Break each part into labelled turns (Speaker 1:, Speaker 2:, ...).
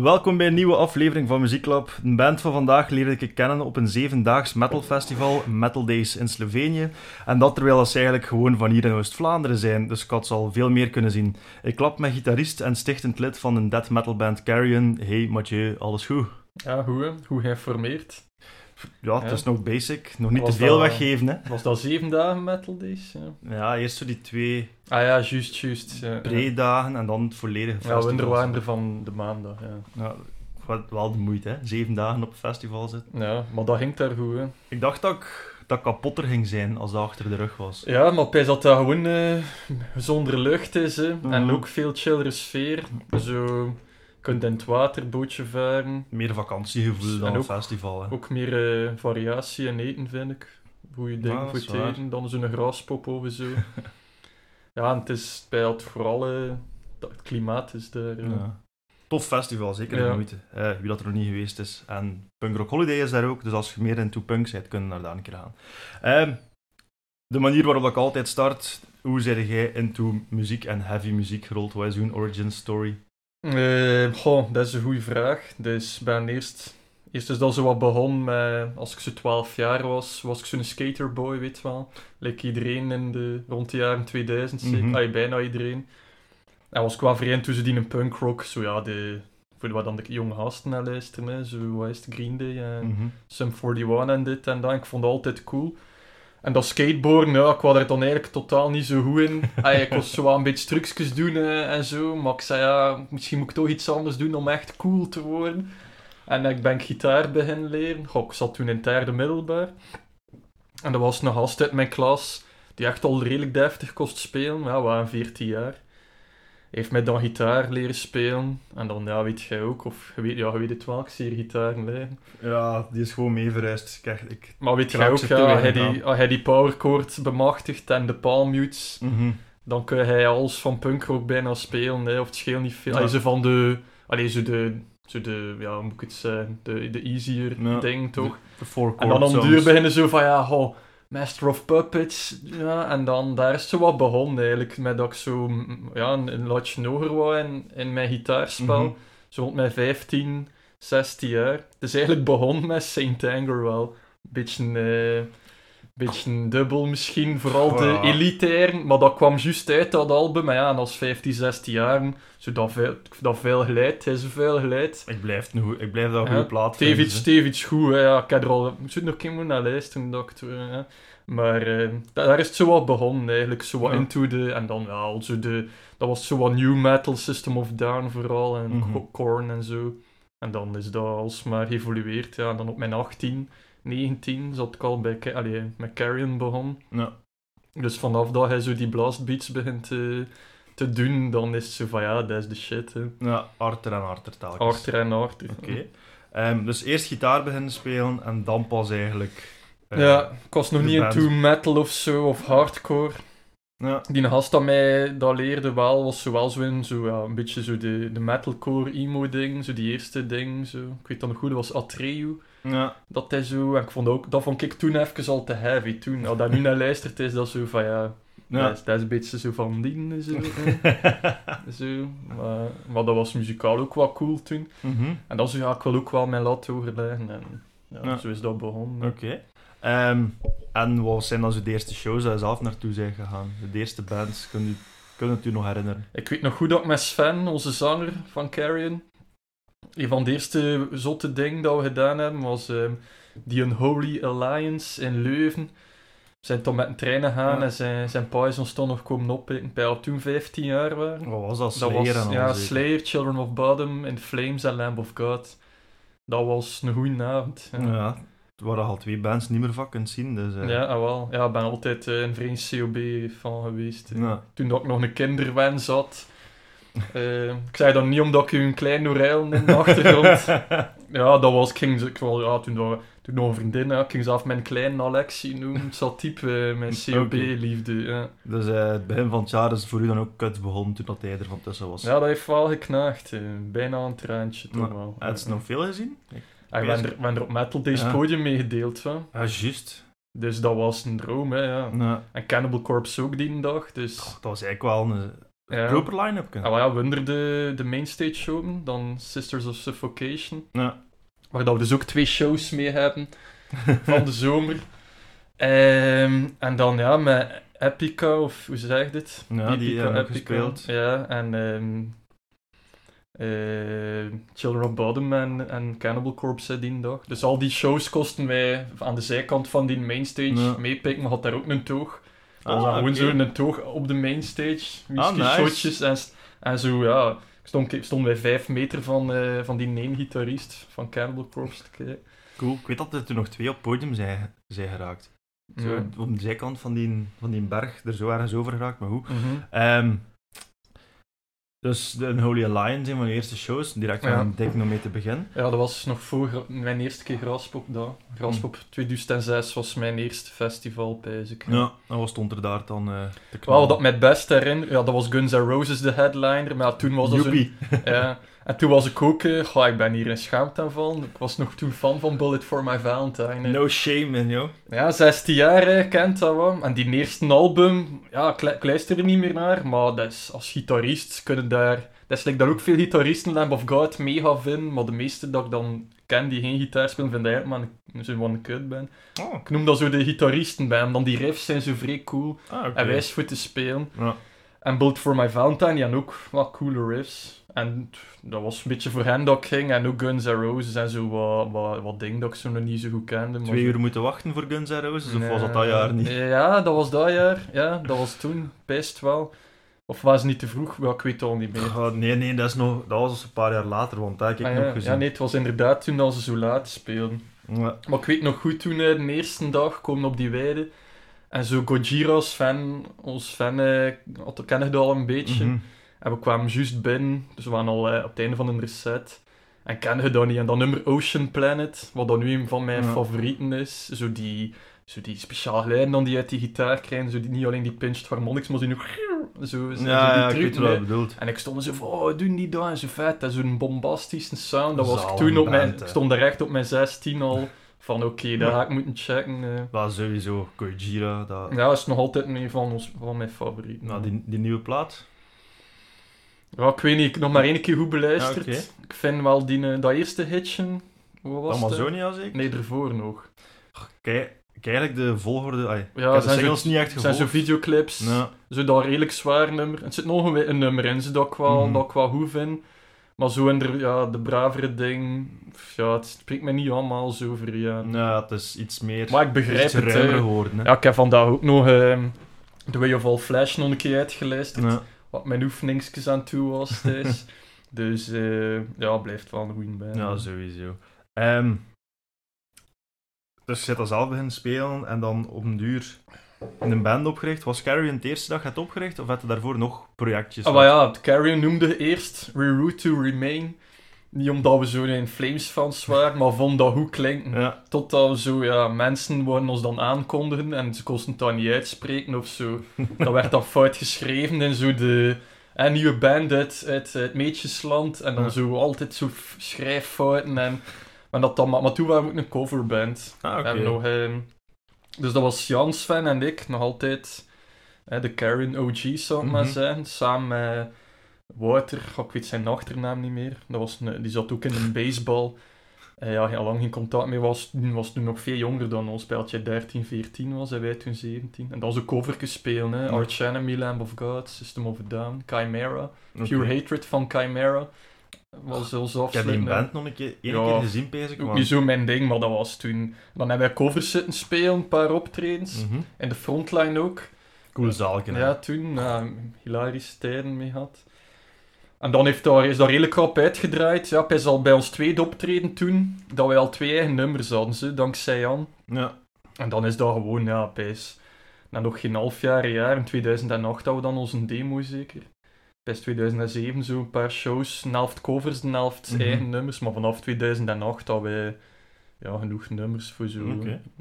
Speaker 1: welkom bij een nieuwe aflevering van Muzieklab. Een band van vandaag leerde ik kennen op een zevendaags metalfestival, Metal Days in Slovenië. En dat terwijl ze eigenlijk gewoon van hier in Oost-Vlaanderen zijn, dus ik had veel meer kunnen zien. Ik klap met gitarist en stichtend lid van een death metal band Carrion. Hey Mathieu, alles goed?
Speaker 2: Ja, hè? hoe geïnformeerd.
Speaker 1: Ja, het
Speaker 2: Ja.
Speaker 1: is nog basic. Nog niet te veel
Speaker 2: dat-
Speaker 1: weggeven, hè.
Speaker 2: Was dat zeven dagen Metal Days? Ja.
Speaker 1: Ja, eerst zo die twee
Speaker 2: Ah ja, juist, juist. Ja, ja.
Speaker 1: pre-dagen en dan het volledige
Speaker 2: Ja,
Speaker 1: festival.
Speaker 2: we waren er van de maandag, ja.
Speaker 1: Ja, wel- wel de moeite, hè. Zeven dagen op een festival zitten.
Speaker 2: Ja, maar dat ging daar goed, hè.
Speaker 1: Ik dacht dat ik, dat kapotter ging zijn als dat achter de rug was.
Speaker 2: Ja, maar bij dat dat gewoon eh, zonder lucht is, hè. En ook veel chillere sfeer. Zo, kunt in het water bootje varen.
Speaker 1: Meer vakantiegevoel dan
Speaker 2: En
Speaker 1: een festival, hè.
Speaker 2: Ook meer eh, variatie in eten, vind ik. Dingen
Speaker 1: Ja, dat
Speaker 2: voor het
Speaker 1: waar.
Speaker 2: eten. Dan zo'n graspop of zo. ja, en het is bij het vooral... eh, het klimaat is daar.
Speaker 1: Ja. Tof festival, zeker de
Speaker 2: Ja.
Speaker 1: moeite. Wie dat er nog niet geweest is. En Punk Rock Holiday is daar ook, dus als je meer into punk bent, kun je naar daar een keer gaan. Ehm, de manier waarop ik altijd start, hoe zeg jij into muziek en heavy muziek gerold? Wat is origin story?
Speaker 2: Eh, goh, dat is een goede vraag. Dus ik ben eerst... Eerst is dat zo wat begonnen met... Als ik zo 12 jaar was, was ik zo'n skaterboy, weet je wel. Like iedereen in de, rond de jaren 2000, zeker.
Speaker 1: Mhm.
Speaker 2: Ay, bijna iedereen. En was ik wel vreemd tussen die een punkrock. Zo ja, de... Voor wat dan de jonge gasten naar luisteren, hè. Zo, wat is het, Green Day en
Speaker 1: Mhm.
Speaker 2: Sum 41 en dit en dat. Ik vond het altijd cool. En dat skateboarden, ja, ik was er dan eigenlijk totaal niet zo goed in. Ik was zo een beetje trucjes doen eh, en zo. Maar ik zei, ja, misschien moet ik toch iets anders doen om echt cool te worden. En ik ben gitaar beginnen leren. Goh, ik zat toen in het derde middelbaar. En er was een gast uit mijn klas die echt al redelijk deftig kost spelen. Ja, we waren 14 jaar. Heeft mij dan gitaar leren spelen. En dan, ja, weet jij ook, of je weet, ja, je weet het wel, ik zie hier gitaar leren.
Speaker 1: Ja, die is gewoon mee verhuisd. Kijk, ik...
Speaker 2: Maar weet
Speaker 1: Ik
Speaker 2: jij ook,
Speaker 1: ze
Speaker 2: ja, als hij
Speaker 1: weinig
Speaker 2: die, als hij die powerchord bemachtigt en de palmmutes,
Speaker 1: Mhm.
Speaker 2: dan kun hij alles van punkrock bijna spelen, hè, of het scheelt niet veel.
Speaker 1: Ja.
Speaker 2: Allee, zo van de, allee, zo de, zo de, ja, hoe moet ik het zeggen, de, de easier
Speaker 1: Ja.
Speaker 2: ding, toch?
Speaker 1: De four
Speaker 2: En dan om de duur beginnen zo van, ja, ho, Master of Puppets, ja, en dan, daar is het zo wat begonnen eigenlijk, met dat ik zo, ja, een, een latje hoger was in, in mijn gitaarspel,
Speaker 1: Mhm.
Speaker 2: zo rond mijn 15, 16 jaar. Het is eigenlijk begonnen met Saint Anger wel. Beetje, eh beetje dubbel misschien, vooral de elitairen, maar dat kwam juist uit dat album. Maar ja, en als 15, 16 jaar, zo dat veel, dat veel geleid, hij is veel geleid.
Speaker 1: Ik blijf, ik blijf dat
Speaker 2: Ja,
Speaker 1: goede plaat vinden,
Speaker 2: stevig goed, hè. ja, ik heb er al, ik zou nog een keer naar luisteren, dacht ik. hè. Maar eh, da- daar is het zo wat begonnen eigenlijk, zo wat
Speaker 1: Ja.
Speaker 2: into de, en dan ja, al zo de, dat was zo wat new metal, System of Down vooral, en. Co- Korn en zo. En dan is dat alsmaar geëvolueerd, ja, en dan op mijn 18, 19 zat ik al bij, Ca- allee, met Carrion begonnen.
Speaker 1: Ja.
Speaker 2: Dus vanaf dat hij zo die blastbeats begint te, te doen, dan is het zo van ja, dat is de shit, hè.
Speaker 1: Ja, harder en harder telkens.
Speaker 2: Harder en harder.
Speaker 1: Oké. Ehm, dus eerst gitaar beginnen spelen en dan pas eigenlijk... eh,
Speaker 2: Ja, ik was nog niet
Speaker 1: band.
Speaker 2: into metal of zo, of hardcore.
Speaker 1: ja.
Speaker 2: Die gast dat mij dat leerde wel, was zo wel zo in, zo, ja, een beetje zo de, de metalcore emo ding, zo die eerste ding, zo. Ik weet dat nog goed, dat was Atreu,
Speaker 1: Ja.
Speaker 2: dat hij zo, en ik vond ook, dat vond ik toen even al te heavy, toen. Als dat nu naar luistert, is dat zo van, ja,
Speaker 1: Ja.
Speaker 2: Dat, is, dat is een beetje zo van die, zo. hè. zo. Maar, maar dat was muzikaal ook wel cool toen.
Speaker 1: Mhm.
Speaker 2: En dan zo, ja, ik wil ook wel mijn lat overleggen, en ja,
Speaker 1: Ja.
Speaker 2: zo is dat begonnen.
Speaker 1: Oké. Ehm, en wat zijn dan zo de eerste shows dat je zelf naartoe zijn gegaan? De eerste bands, kun je, kun je het u nog herinneren?
Speaker 2: Ik weet nog goed dat ik met Sven, onze zanger van Carrion, een van de eerste zotte dingen dat we gedaan hebben, was ehm, die Unholy Alliance in Leuven. We zijn toen met een trein gegaan
Speaker 1: Ja.
Speaker 2: en zijn, zijn pa is ons toen nog komen oppikken, bij al toen 15 jaar waren.
Speaker 1: Wat was dat?
Speaker 2: Dat
Speaker 1: Slayer
Speaker 2: was
Speaker 1: al
Speaker 2: ja? Slayer, Children of Bottom, In Flames en Lamb of God. Dat was een goede avond. Ja, ja.
Speaker 1: Ja. Er waren al twee bands niet meer van kunt zien, dus... eh,
Speaker 2: ah, wel. Ja, ik ben altijd eh, een vreemd COB-fan geweest. hè.
Speaker 1: ja.
Speaker 2: toen dat ik nog een kinderwens had. Eh, ik zei dat niet omdat ik u een klein Norel in de achtergrond. ja, dat was. Ik ging, ik, ja, toen, dat- toen nog een vriendin, ja, ik ging zelf mijn kleine Alexie noemen. Het zat type eh, mijn COB-liefde. Ja.
Speaker 1: Dus eh, het begin van het jaar is voor u dan ook kut begonnen toen dat hij er van tussen was.
Speaker 2: ja, dat heeft wel geknaagd. bijna een traantje toch wel.
Speaker 1: Heb je nog veel gezien?
Speaker 2: Ah, we hebben er, er op Metal Days podium mee gedeeld. Hè.
Speaker 1: Ja, juist.
Speaker 2: Dus dat was een droom, hè, ja.
Speaker 1: Ja.
Speaker 2: En Cannibal Corpse ook die dag. Dus
Speaker 1: Goh, dat was eigenlijk wel een,
Speaker 2: Ja.
Speaker 1: proper line-up.
Speaker 2: Ah, wel ja, Wunder de, de mainstage show, dan Sisters of Suffocation.
Speaker 1: Ja.
Speaker 2: Waar dat we dus ook twee shows mee hebben van de zomer. Ehm, en dan ja, met Epica, of hoe zeg je dit?
Speaker 1: Ja, die hebben ook gespeeld.
Speaker 2: Ja, en ehm eh, Children of Bodom en, en Cannibal Corpse die dag. Dus al die shows kosten wij aan de zijkant van die mainstage
Speaker 1: Ja.
Speaker 2: meepikken. We had daar ook een toog.
Speaker 1: Ah,
Speaker 2: was dan gewoon
Speaker 1: oké.
Speaker 2: zo een toog op de mainstage.
Speaker 1: Ah,
Speaker 2: Whisky
Speaker 1: nice.
Speaker 2: shotjes en, en zo, ja. Stond, stonden wij vijf meter van, eh, van die ene gitarist van Cannibal Corpse.
Speaker 1: Cool. Ik weet dat er toen nog twee op het podium zijn, zijn geraakt. Zo. Op de zijkant van die, van die berg, er zo ergens over geraakt, maar hoe.
Speaker 2: Mhm.
Speaker 1: Ehm, dus de Unholy Alliance, een van de eerste shows, direct
Speaker 2: Ja.
Speaker 1: aan dik nog mee te beginnen.
Speaker 2: Ja, dat was nog voor mijn eerste keer Graspop daar. Graspop 2006 was mijn eerste festival, ik.
Speaker 1: Ja, en wat stond er daar dan eh te knallen?
Speaker 2: wat ik me het best herinner, ja, dat was Guns N' Roses de headliner, maar toen was dat zo'n... Ja, en toen was ik ook, eh, goh, ik ben hier in schaamteaanval. Ik was nog toen fan van Bullet for My Valentine.
Speaker 1: No shame in, joh.
Speaker 2: Ja, 16 jaar, kent dat wel. En die eerste album, ja, ik, lu- ik luister er niet meer naar, maar dat is, als gitarist kunnen daar... Dat is like dat ook veel gitaristen Lamb of God mega vinden, maar de meeste dat ik dan ken die geen gitaar spelen, vinden eigenlijk maar zo van een kut ben.
Speaker 1: Oh,
Speaker 2: Ik noem dat zo de gitaristen bij hem, dan die riffs zijn zo vrij cool
Speaker 1: ah,
Speaker 2: en wijs voor te spelen.
Speaker 1: Ja.
Speaker 2: En Build for My Valentine, die ook wat coole riffs. En dat was een beetje voor hen dat ik ging. En ook Guns N' Roses en zo wat, wat, wat dingen dat ik zo nog niet zo goed kende. maar
Speaker 1: Twee uur moeten wachten voor Guns N' Roses, of was dat
Speaker 2: Nee.
Speaker 1: dat jaar niet?
Speaker 2: Ja, dat was dat jaar. Ja, dat was toen best wel. Of was het niet te vroeg? Ik weet het al niet meer.
Speaker 1: Ah, nee, nee, dat, is nog, dat was een paar jaar later, want dat heb ik
Speaker 2: Ah,
Speaker 1: nog
Speaker 2: ja.
Speaker 1: gezien.
Speaker 2: ja, nee, het was inderdaad toen dat ze zo laat speelden.
Speaker 1: Ja.
Speaker 2: Maar ik weet nog goed, toen eh, de eerste dag komen op die weide. En zo Gojira als fan, ons fan, eh, had- ken ik dat al een beetje.
Speaker 1: Mhm.
Speaker 2: En we kwamen juist binnen, dus we waren al eh, op het einde van een reset. En kennen je dat niet? En dat nummer Ocean Planet, wat dan nu een van mijn
Speaker 1: Ja.
Speaker 2: favorieten is. Zo die, zo die speciale lijnen dan die uit die gitaar krijgen. Zo die, niet alleen die pinched harmonics, maar zo nog... Zo, zo, die
Speaker 1: ja, ik
Speaker 2: truc,
Speaker 1: weet wat bedoelt.
Speaker 2: En ik stond zo van, oh, doen die dat? En zo vet. Dat zo'n bombastische sound. Dat was ik toen op mijn... Ik stond er echt op mijn 16 al van, oké, daar
Speaker 1: Ja.
Speaker 2: ga ik moeten checken. eh.
Speaker 1: Maar sowieso, Gojira, dat...
Speaker 2: Ja, dat is nog altijd een van, ons, van mijn favorieten.
Speaker 1: Nou, die, die nieuwe plaat.
Speaker 2: Ja, ik weet niet, ik nog maar één keer goed beluisterd.
Speaker 1: Ja.
Speaker 2: Ik vind wel die, eh, dat eerste hitje, wat was het?
Speaker 1: Amazonia, zeker?
Speaker 2: Nee, ervoor nog.
Speaker 1: Kijk, eigenlijk de volgorde... Ik
Speaker 2: Ja,
Speaker 1: de
Speaker 2: zijn zo,
Speaker 1: niet echt
Speaker 2: het zijn zo
Speaker 1: gevolgd.
Speaker 2: videoclips,
Speaker 1: Ja.
Speaker 2: zo dat redelijk zwaar nummer. Het zit nog een, een nummer in, zo dat ik wel, dat ik wel goed vind. Maar zo in de, ja, de bravere ding, ja, het spreekt me niet allemaal zo over, ja.
Speaker 1: ja, het is iets meer...
Speaker 2: Maar ik begrijp het,
Speaker 1: geworden, hè.
Speaker 2: Ja, ik heb vandaag ook nog ehm The Way of All Flash nog een keer uitgeluisterd.
Speaker 1: Ja.
Speaker 2: Wat mijn oefeningsjes aan toe was thuis. dus eh, ja, blijft wel een goede band.
Speaker 1: Ja, sowieso. Ehm, dus je zit al zelf beginnen spelen en dan op een duur in een band opgericht. Was Carrion de eerste dag het opgericht of had je daarvoor nog projectjes?
Speaker 2: Ah, maar ja, Carrion noemde eerst Reroute to Remain. Niet omdat we zo een Flames fans waren, maar vonden dat goed klinken.
Speaker 1: Ja,
Speaker 2: Totdat we zo, ja, mensen wouden ons dan aankondigen en ze kosten het dan niet uitspreken of zo. dat werd dan fout geschreven in zo de een nieuwe band uit, uit, uit Meetjesland. En dan
Speaker 1: Ja.
Speaker 2: zo altijd zo schrijffouten en... en dat dan, maar, maar toen waren we ook een coverband.
Speaker 1: ah, oké.
Speaker 2: En nog, ehm, dus dat was Jan, Sven en ik, nog altijd eh, de Karen OG's, zou ik maar
Speaker 1: Mhm.
Speaker 2: zeggen. Samen met Wouter, goh, ik weet zijn achternaam niet meer. Dat was een, die zat ook in een baseball. Eh, ja, heel lang geen contact mee was. Toen was toen nog veel jonger dan ons. Speeltje 13, 14 was en wij toen 17. En dan zo covertjes spelen. Hè. Arch Enemy, Lamb of God, System of a Down, Chimera. Pure Hatred van Chimera. Was heel
Speaker 1: Ik heb die band nog een keer, één
Speaker 2: Ja.
Speaker 1: keer gezien, bezig.
Speaker 2: Ook niet zo mijn ding, maar dat was toen. Dan hebben wij covers zitten spelen, een paar optredens.
Speaker 1: Mhm.
Speaker 2: In de frontline ook.
Speaker 1: Cool zaalken, hè.
Speaker 2: Ja, toen. Ja, hilarische tijden mee gehad. En dan heeft daar, is dat redelijk rap uitgedraaid. Ja, hij is al bij ons tweede optreden toen, dat wij al twee eigen nummers hadden, zo, dankzij Jan.
Speaker 1: Ja.
Speaker 2: En dan is dat gewoon, ja, pijs. Na nog geen half jaar, een jaar, in 2008 hadden we dan onze demo zeker. Best 2007 zo een paar shows, een helft covers, een helft
Speaker 1: Mhm.
Speaker 2: eigen nummers. Maar vanaf 2008 hadden wij ja, genoeg nummers voor zo.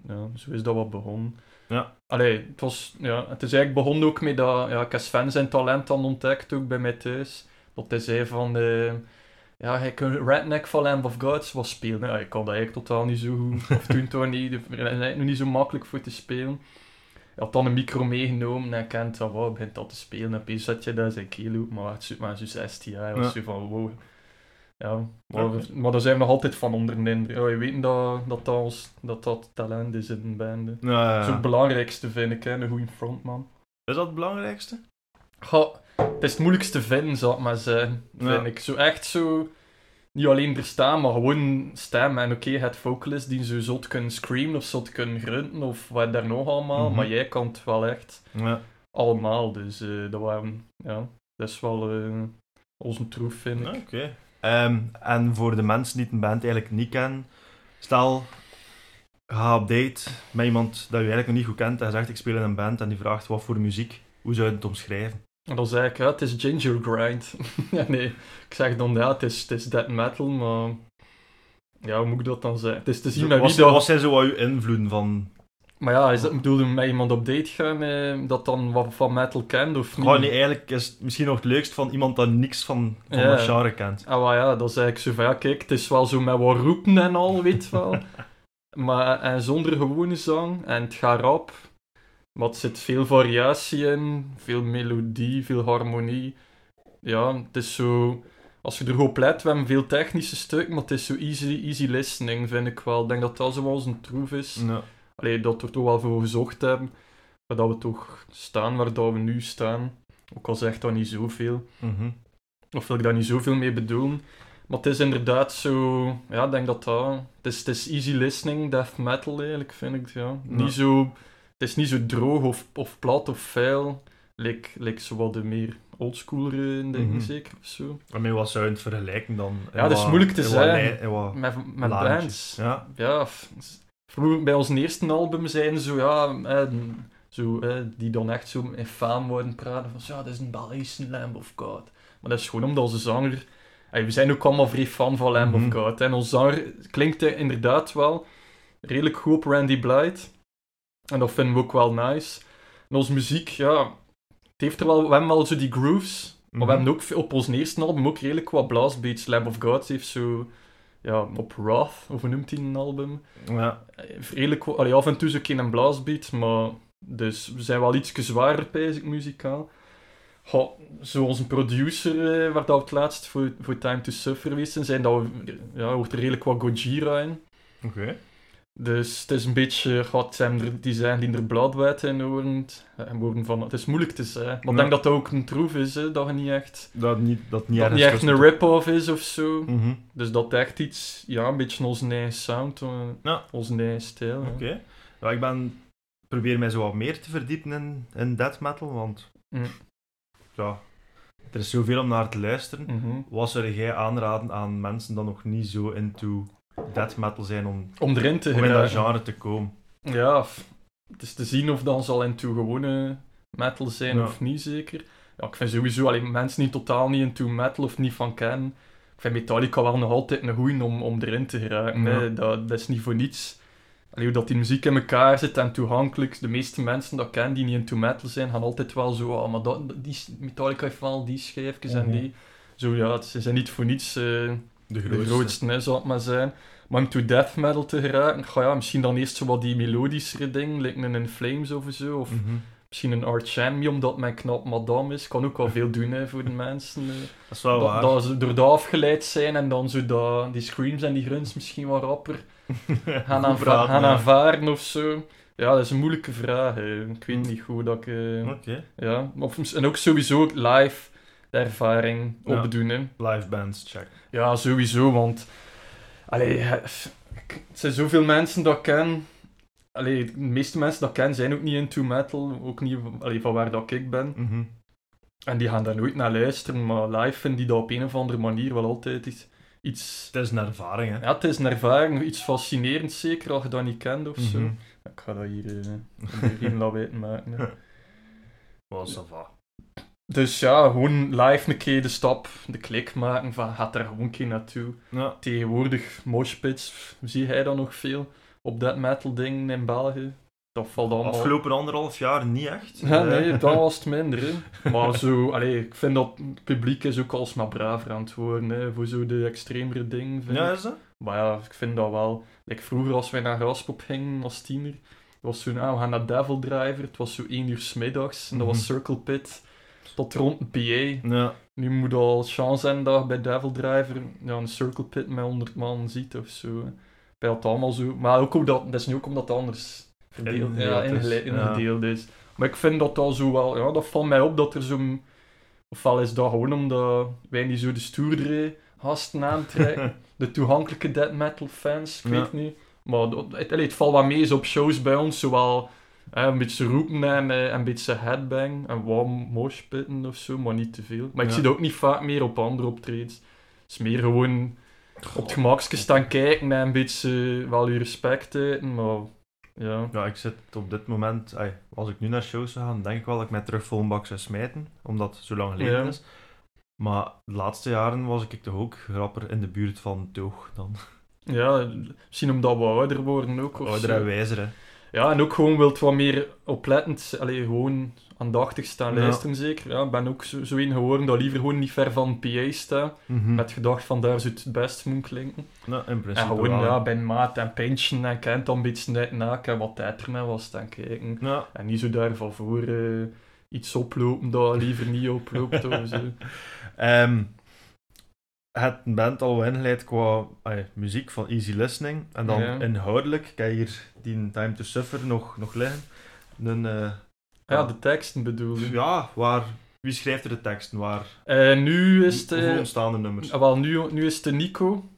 Speaker 2: Ja, zo is dat wat begonnen.
Speaker 1: Ja.
Speaker 2: Allee, het, was, ja, het is eigenlijk begonnen ook met dat... Ja, ik Sven zijn talent dan ontdekt, ook bij mij thuis. Dat hij zei van... eh, ja, hij kan Redneck van Lamb of Gods was spelen. Ja, ik kan dat eigenlijk totaal niet zo goed. Of toen toch niet. Dat is eigenlijk nog niet zo makkelijk voor te spelen. had dan een micro meegenomen en kent dat, wow, begint dat te spelen. En opeens zet je daar zijn kilo, maar het is maar zo 16 jaar. was
Speaker 1: Ja.
Speaker 2: zo van, wow. Ja, maar, maar daar zijn we nog altijd van onder de indruk. Ja, je weet dat dat, dat, ons, dat dat talent is in een band. hè.
Speaker 1: Ja, ja,
Speaker 2: Dat is ook het belangrijkste, vind ik, hè, een goede frontman.
Speaker 1: Is dat het belangrijkste?
Speaker 2: Goh, het is het moeilijkste vinden, zou ik maar zeggen.
Speaker 1: Ja.
Speaker 2: Vind ik. Zo echt zo... Niet alleen verstaan, maar gewoon stem. En oké, het vocalist die zo zot kunnen screamen of zot kunnen grunten of wat daar nog allemaal.
Speaker 1: Mhm.
Speaker 2: Maar jij kan het wel echt
Speaker 1: Ja.
Speaker 2: allemaal. Dus eh, dat waren... Ja, dat is wel eh, onze troef, vind ik.
Speaker 1: Oké. Ehm, en voor de mensen die een band eigenlijk niet kennen, stel, ga op date met iemand dat je eigenlijk nog niet goed kent en zegt ik speel in een band en die vraagt wat voor muziek, hoe zou je het omschrijven?
Speaker 2: En dan zei ik, ja, het is ginger grind. ja, nee. Ik zeg dan, ja, het is, het is death metal, maar... Ja, hoe moet ik dat dan zeggen? Het is te zien met
Speaker 1: wat,
Speaker 2: wie dat...
Speaker 1: wat zijn zo wat invloeden van...
Speaker 2: Maar ja, is dat bedoelde met iemand op date gaan eh, dat dan wat van metal kent of niet?
Speaker 1: Gewoon nee, eigenlijk is het misschien nog het leukst van iemand dat niks van, van
Speaker 2: Ja.
Speaker 1: dat genre kent.
Speaker 2: Ah, maar ja, dan zei ik zo van, ja, kijk, het is wel zo met wat roepen en al, weet wel. maar en zonder gewone zang en het gaat rap. Maar er zit veel variatie in, veel melodie, veel harmonie. Ja, het is zo... Als je er goed op let, we hebben veel technische stukken, maar het is zo easy, easy listening, vind ik wel. Ik denk dat dat zo wel een troef is.
Speaker 1: Ja.
Speaker 2: Allee, dat we er toch wel voor gezocht hebben. Maar dat we toch staan waar dat we nu staan. Ook al zegt dat niet zoveel.
Speaker 1: Mhm.
Speaker 2: Of wil ik daar niet zoveel mee bedoelen. Maar het is inderdaad zo... Ja, ik denk dat dat... Het is, het is easy listening, death metal eigenlijk, vind ik. Ja.
Speaker 1: Ja.
Speaker 2: Niet zo... Het is niet zo droog of, of plat of vuil. Lijkt like zo wat de meer oldschoolere dingen,
Speaker 1: Mhm.
Speaker 2: zeker, of zo.
Speaker 1: En met wat zou je het vergelijken dan?
Speaker 2: Ja, dat is moeilijk te zeggen. Met, met bands.
Speaker 1: Ja.
Speaker 2: Ja, vroeger bij ons eerste album zijn zo, ja, eh, zo, eh, die dan echt zo in faam worden praten van, ja, dat is een Belgische Lamb of God. Maar dat is gewoon omdat onze zanger, eh, we zijn ook allemaal vrij fan van Lamb
Speaker 1: Mhm.
Speaker 2: of God. hè. En onze zanger klinkt inderdaad wel redelijk goed op Randy Blythe. En dat vinden we ook wel nice. En onze muziek, ja, het heeft er wel, we hebben wel zo die grooves, maar
Speaker 1: Mhm.
Speaker 2: we hebben ook op ons eerste album ook redelijk wat blastbeats. Lamb of God heeft zo, ja, op Wrath, of noemt hij een album?
Speaker 1: Ja.
Speaker 2: Redelijk, allee, af en toe zo een blastbeat, maar dus we zijn wel iets zwaarder, ik, muzikaal. Goh, zoals een producer, eh, waar dat we het laatst voor, voor Time to Suffer geweest zijn, dat we, ja, hoort er redelijk wat Gojira in.
Speaker 1: Oké.
Speaker 2: Dus het is een beetje, god, zijn er, die zijn die er bladwijd in horen. En worden van, het is moeilijk te zeggen. Maar ik
Speaker 1: Ja.
Speaker 2: denk dat dat ook een troef is, hè, dat je niet echt,
Speaker 1: Dat niet, dat niet,
Speaker 2: dat
Speaker 1: ergens
Speaker 2: niet echt een rip-off is of zo.
Speaker 1: Mhm.
Speaker 2: Dus dat echt iets, ja, een beetje onze eigen sound, eh,
Speaker 1: Ja.
Speaker 2: onze eigen stijl.
Speaker 1: Oké. Ik ben... probeer mij zo wat meer te verdiepen in, in death metal, want...
Speaker 2: Mm.
Speaker 1: Ja, er is zoveel om naar te luisteren.
Speaker 2: Mhm.
Speaker 1: Wat zou jij aanraden aan mensen die nog niet zo into death metal zijn om,
Speaker 2: Om erin te
Speaker 1: om in dat genre te komen?
Speaker 2: Ja, het is te zien of dan zal into gewone metal zijn
Speaker 1: Ja.
Speaker 2: of niet, zeker. Ja, ik vind sowieso alleen mensen die totaal niet into metal of niet van kennen. Ik vind Metallica wel nog altijd een goeie om, om erin te geraken.
Speaker 1: Ja.
Speaker 2: Dat, dat is niet voor niets. Allee, hoe dat die muziek in elkaar zit en toegankelijk. De meeste mensen dat ik ken die niet into metal zijn, gaan altijd wel zo, oh, maar dat, die, Metallica heeft wel die schijfjes en
Speaker 1: Mhm.
Speaker 2: die. Zo ja, ze zijn niet voor niets eh,
Speaker 1: De
Speaker 2: de
Speaker 1: grootste.
Speaker 2: hè, zal het maar zijn. Maar om to death metal te geraken, ga ja, misschien dan eerst zo wat die melodischere dingen, like een In Flames of zo, of
Speaker 1: Mhm.
Speaker 2: misschien een Arch Enemy, omdat mijn knap madame is. Kan ook wel veel doen hè, voor de mensen. eh.
Speaker 1: Dat is wel
Speaker 2: dat,
Speaker 1: waar.
Speaker 2: dat ze door dat afgeleid zijn en dan zo dat, die screams en die grunts misschien wat rapper gaan, aanva- gaan of zo. Ja, dat is een moeilijke vraag. hè. Ik weet
Speaker 1: Hm.
Speaker 2: niet goed dat ik... eh,
Speaker 1: Oké.
Speaker 2: ja. Of, en ook sowieso live de ervaring
Speaker 1: Ja.
Speaker 2: opdoen. Hè.
Speaker 1: Live bands, check.
Speaker 2: Ja, sowieso, want... Allee, hè, ik- het zijn zoveel mensen dat ik ken. Allee, de meeste mensen dat ik ken zijn ook niet into metal. Ook niet allee, van waar dat ik ben.
Speaker 1: Mhm.
Speaker 2: En die gaan daar nooit naar luisteren, maar live vinden die dat op een of andere manier wel altijd iets... iets
Speaker 1: Het is een ervaring, hè.
Speaker 2: ja, het is een ervaring, iets fascinerends zeker, als je dat niet kent of zo.
Speaker 1: Mhm.
Speaker 2: Ik ga dat hier eh geen lawaai maken. hè.
Speaker 1: Wel, ça va.
Speaker 2: Dus ja, gewoon live een keer de stap, de klik maken van gaat er gewoon een keer naartoe.
Speaker 1: Ja.
Speaker 2: Tegenwoordig, moshpits, zie jij dan nog veel op dat metal ding in België? Dat valt allemaal...
Speaker 1: Afgelopen anderhalf jaar niet echt.
Speaker 2: Ja,
Speaker 1: Eh,
Speaker 2: nee, dan was het minder. Hè. Maar zo, allee, ik vind dat het publiek is ook alsmaar braver aan het worden, hè, voor zo de extremere dingen, vind
Speaker 1: Ja, is dat?
Speaker 2: Maar ja, ik vind dat wel... Like vroeger, als wij naar Graspop gingen als tiener, was zo, ah, we gaan naar Devil Driver. Het was zo één uur 's middags. En dat
Speaker 1: Mhm.
Speaker 2: was Circle Pit. Tot rond een PA.
Speaker 1: Ja.
Speaker 2: Nu moet al chance hebben dat je bij Devil Driver ja, een Circle Pit met 100 man ziet of zo. Bij het allemaal zo. Maar ook omdat, dat is nu ook omdat het anders verdeeld, ja,
Speaker 1: Ingedeeld is, ja.
Speaker 2: Maar ik vind dat dat zo wel, ja, dat valt mij op dat er zo'n. Ofwel is dat gewoon omdat wij niet zo de stoerdere gasten aantrekken. de toegankelijke death metal fans, ik weet niet. Maar dat- het, het valt wat mee is op shows bij ons, zowel hè, een beetje roepen en eh, een beetje headbang en wat moshpitten of zo, maar niet te veel. Maar ik zie dat ook niet vaak meer op andere optredens. Het is meer gewoon op het gemakje staan kijken en een beetje eh, wel je respect uiten, maar ja.
Speaker 1: Ja, ik zit op dit moment, als ik nu naar shows zou gaan, denk ik wel dat ik mij terug vol een bak zou smijten, omdat het zo lang geleden
Speaker 2: Ja.
Speaker 1: is. Maar de laatste jaren was ik toch ook grapper in de buurt van Toog dan.
Speaker 2: Ja, misschien omdat we ouder worden ook. Of
Speaker 1: Ouder en wijzer, hè.
Speaker 2: Ja, en ook gewoon wilt wat meer oplettend, allee, gewoon aandachtig staan
Speaker 1: Ja.
Speaker 2: luisteren zeker. Ja, ik ben ook zo, zo een geworden dat liever gewoon niet ver van PA sta.
Speaker 1: Mhm.
Speaker 2: Met gedacht van daar zou het best moet klinken.
Speaker 1: In
Speaker 2: En gewoon
Speaker 1: wel,
Speaker 2: ja, bij maat en pintje en kent dan een beetje net na en wat tijd ermee was staan kijken.
Speaker 1: Ja,
Speaker 2: En niet zo daar van voor eh, iets oplopen dat liever niet oploopt of zo.
Speaker 1: Ehm, het band al wel ingeleid qua muziek van Easy Listening. En dan
Speaker 2: Ja.
Speaker 1: inhoudelijk, kijk hier die Time to Suffer nog, nog liggen. Een, eh,
Speaker 2: Ja, de teksten bedoel je.
Speaker 1: ja, waar, wie schrijft er de teksten? Waar,
Speaker 2: Eh, nu is het...
Speaker 1: hoe
Speaker 2: eh,
Speaker 1: ontstaan de nummers?
Speaker 2: ah, wel, nu, nu is de Nico,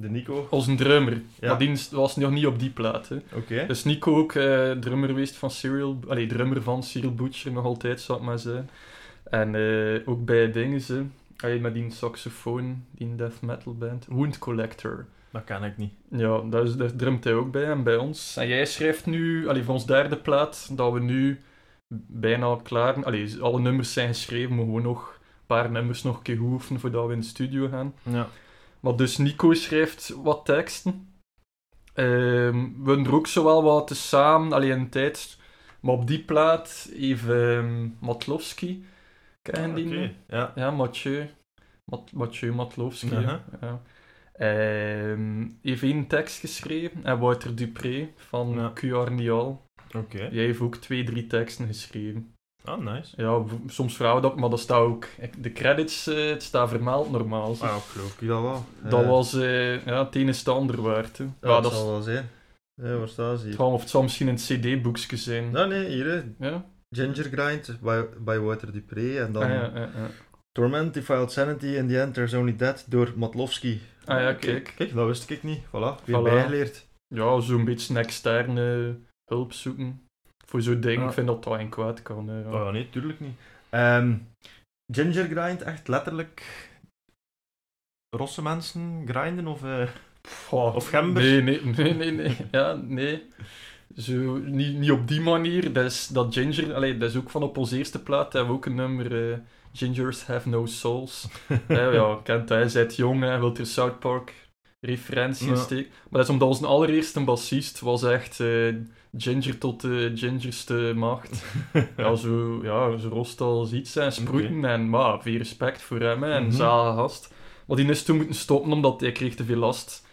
Speaker 1: De Nico?
Speaker 2: onze drummer.
Speaker 1: Ja.
Speaker 2: Maar die was nog niet op die plaat. Hè.
Speaker 1: Oké.
Speaker 2: Dus Nico ook drummer geweest van Serial... Allee, drummer van Serial Butcher nog altijd, zou ik maar zijn. En ook bij dingen, ze. Allee, met die saxofoon, die death metal band. Wound Collector.
Speaker 1: Dat ken ik niet.
Speaker 2: Ja, daar, is, daar drumt hij ook bij en bij ons. En jij schrijft nu, allee, voor ons derde plaat, dat we nu bijna klaar... Allee, alle nummers zijn geschreven, maar gewoon nog een paar nummers nog een keer oefenen voordat we in de studio gaan.
Speaker 1: Ja.
Speaker 2: Maar dus Nico schrijft wat teksten. Ehm, we doen er ook zo wel wat te samen, alleen een tijd. Maar op die plaat even ehm, Matlowski. Ken je die?
Speaker 1: Ja.
Speaker 2: Ja, Mathieu. Mat Mathieu Matlowski. ja. Ja. Ehm, heeft één tekst geschreven. En Wouter Dupré van
Speaker 1: Ja.
Speaker 2: QR Nial. Jij heeft ook twee, drie teksten geschreven.
Speaker 1: Ah, nice.
Speaker 2: Ja, soms vragen we dat, maar dat staat ook... De credits, eh, het staat vermeld normaal.
Speaker 1: Ah, geloof ik dat wel.
Speaker 2: Dat
Speaker 1: Eh,
Speaker 2: was eh, ja, het ene is het ander waard. Hè.
Speaker 1: Ja,
Speaker 2: Ja,
Speaker 1: dat zal wel zijn. Ja, waar staat ze
Speaker 2: het
Speaker 1: hier?
Speaker 2: of het zal misschien een cd-boekje zijn.
Speaker 1: Nou, nee, hier. hè.
Speaker 2: Ja?
Speaker 1: Ginger Grind by, by Walter Dupré. En dan
Speaker 2: Ah, ja, ja, ja.
Speaker 1: Torment, Defiled Sanity, In the End There's Only Dead door Matlowski.
Speaker 2: Ah ja, kijk.
Speaker 1: Kijk, dat wist ik niet. Voilà, weer
Speaker 2: Voilà.
Speaker 1: bijgeleerd.
Speaker 2: Ja, zo'n beetje externe hulp zoeken. Voor zo'n ding, ik vind dat dat geen kwaad kan. hè, ja.
Speaker 1: Oh ja, nee, tuurlijk niet. Ehm, ginger Grind, echt letterlijk rosse mensen grinden? Of,
Speaker 2: Goh,
Speaker 1: Of gembers?
Speaker 2: Nee, nee, nee, nee, nee. Ja, nee. Zo, niet, niet op die manier. Dat, is, dat Ginger, allee, dat is ook van op onze eerste plaat. Hebben we ook een nummer, eh, Gingers Have No Souls. ja, ja, kent hij, zit jong en wil er South Park referentie in
Speaker 1: Ja.
Speaker 2: steken. Maar dat is omdat onze allereerste bassist was echt eh, Ginger tot de gingerste macht. ja, zo, ja, zo rost als iets en sproeten en maar, veel respect voor hem hè, en zalige gast. Maar die is toen moeten stoppen omdat hij kreeg te veel last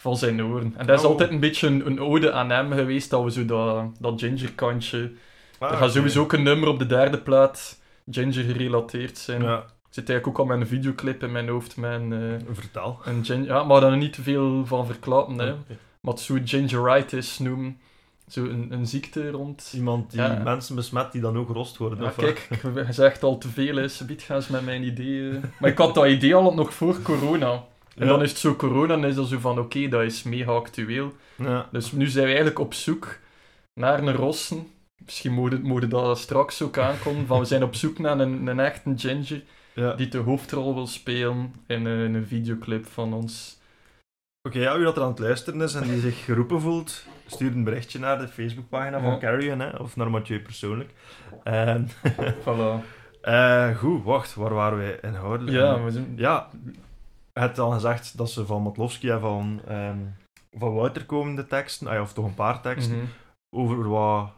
Speaker 2: van zijn oren. En dat is
Speaker 1: Oh.
Speaker 2: altijd een beetje een, een ode aan hem geweest, dat we zo dat, dat ginger kantje...
Speaker 1: Ah,
Speaker 2: er gaat sowieso ook een nummer op de derde plaat ginger gerelateerd zijn.
Speaker 1: Ja,
Speaker 2: Ik zit eigenlijk ook al met een videoclip in mijn hoofd met een, eh,
Speaker 1: vertel.
Speaker 2: een ginger... Ja, maar daar niet te veel van verklappen, hè.
Speaker 1: Oké.
Speaker 2: Maar het zou gingeritis noemen. Zo een, een ziekte rond...
Speaker 1: Iemand die
Speaker 2: Ja.
Speaker 1: mensen besmet die dan ook rost worden.
Speaker 2: Ja,
Speaker 1: of
Speaker 2: kijk, je zegt al te veel, hè. Subiet gaan ze met mijn ideeën... Maar ik had dat idee al nog voor corona. En dan is het zo corona, en is dat zo van, oké, dat is mega actueel.
Speaker 1: Ja.
Speaker 2: Dus nu zijn we eigenlijk op zoek naar een rossen. Misschien moeten moet dat straks ook aankomen. Van we zijn op zoek naar een, een echte ginger
Speaker 1: Ja.
Speaker 2: die de hoofdrol wil spelen in een, in een videoclip van ons.
Speaker 1: Oké, ja, wie dat er aan het luisteren is en die zich geroepen voelt, stuur een berichtje naar de Facebookpagina
Speaker 2: Ja.
Speaker 1: van Carrion, hè, of naar Mathieu persoonlijk. En,
Speaker 2: Voilà.
Speaker 1: eh, goed, wacht, waar waren wij inhoudelijk?
Speaker 2: Ja, we zijn...
Speaker 1: Ja, je hebt al gezegd dat ze van Matlowski en van, ehm, van Wouter komen, de teksten, ah ja, of toch een paar teksten,
Speaker 2: Mhm.
Speaker 1: over wat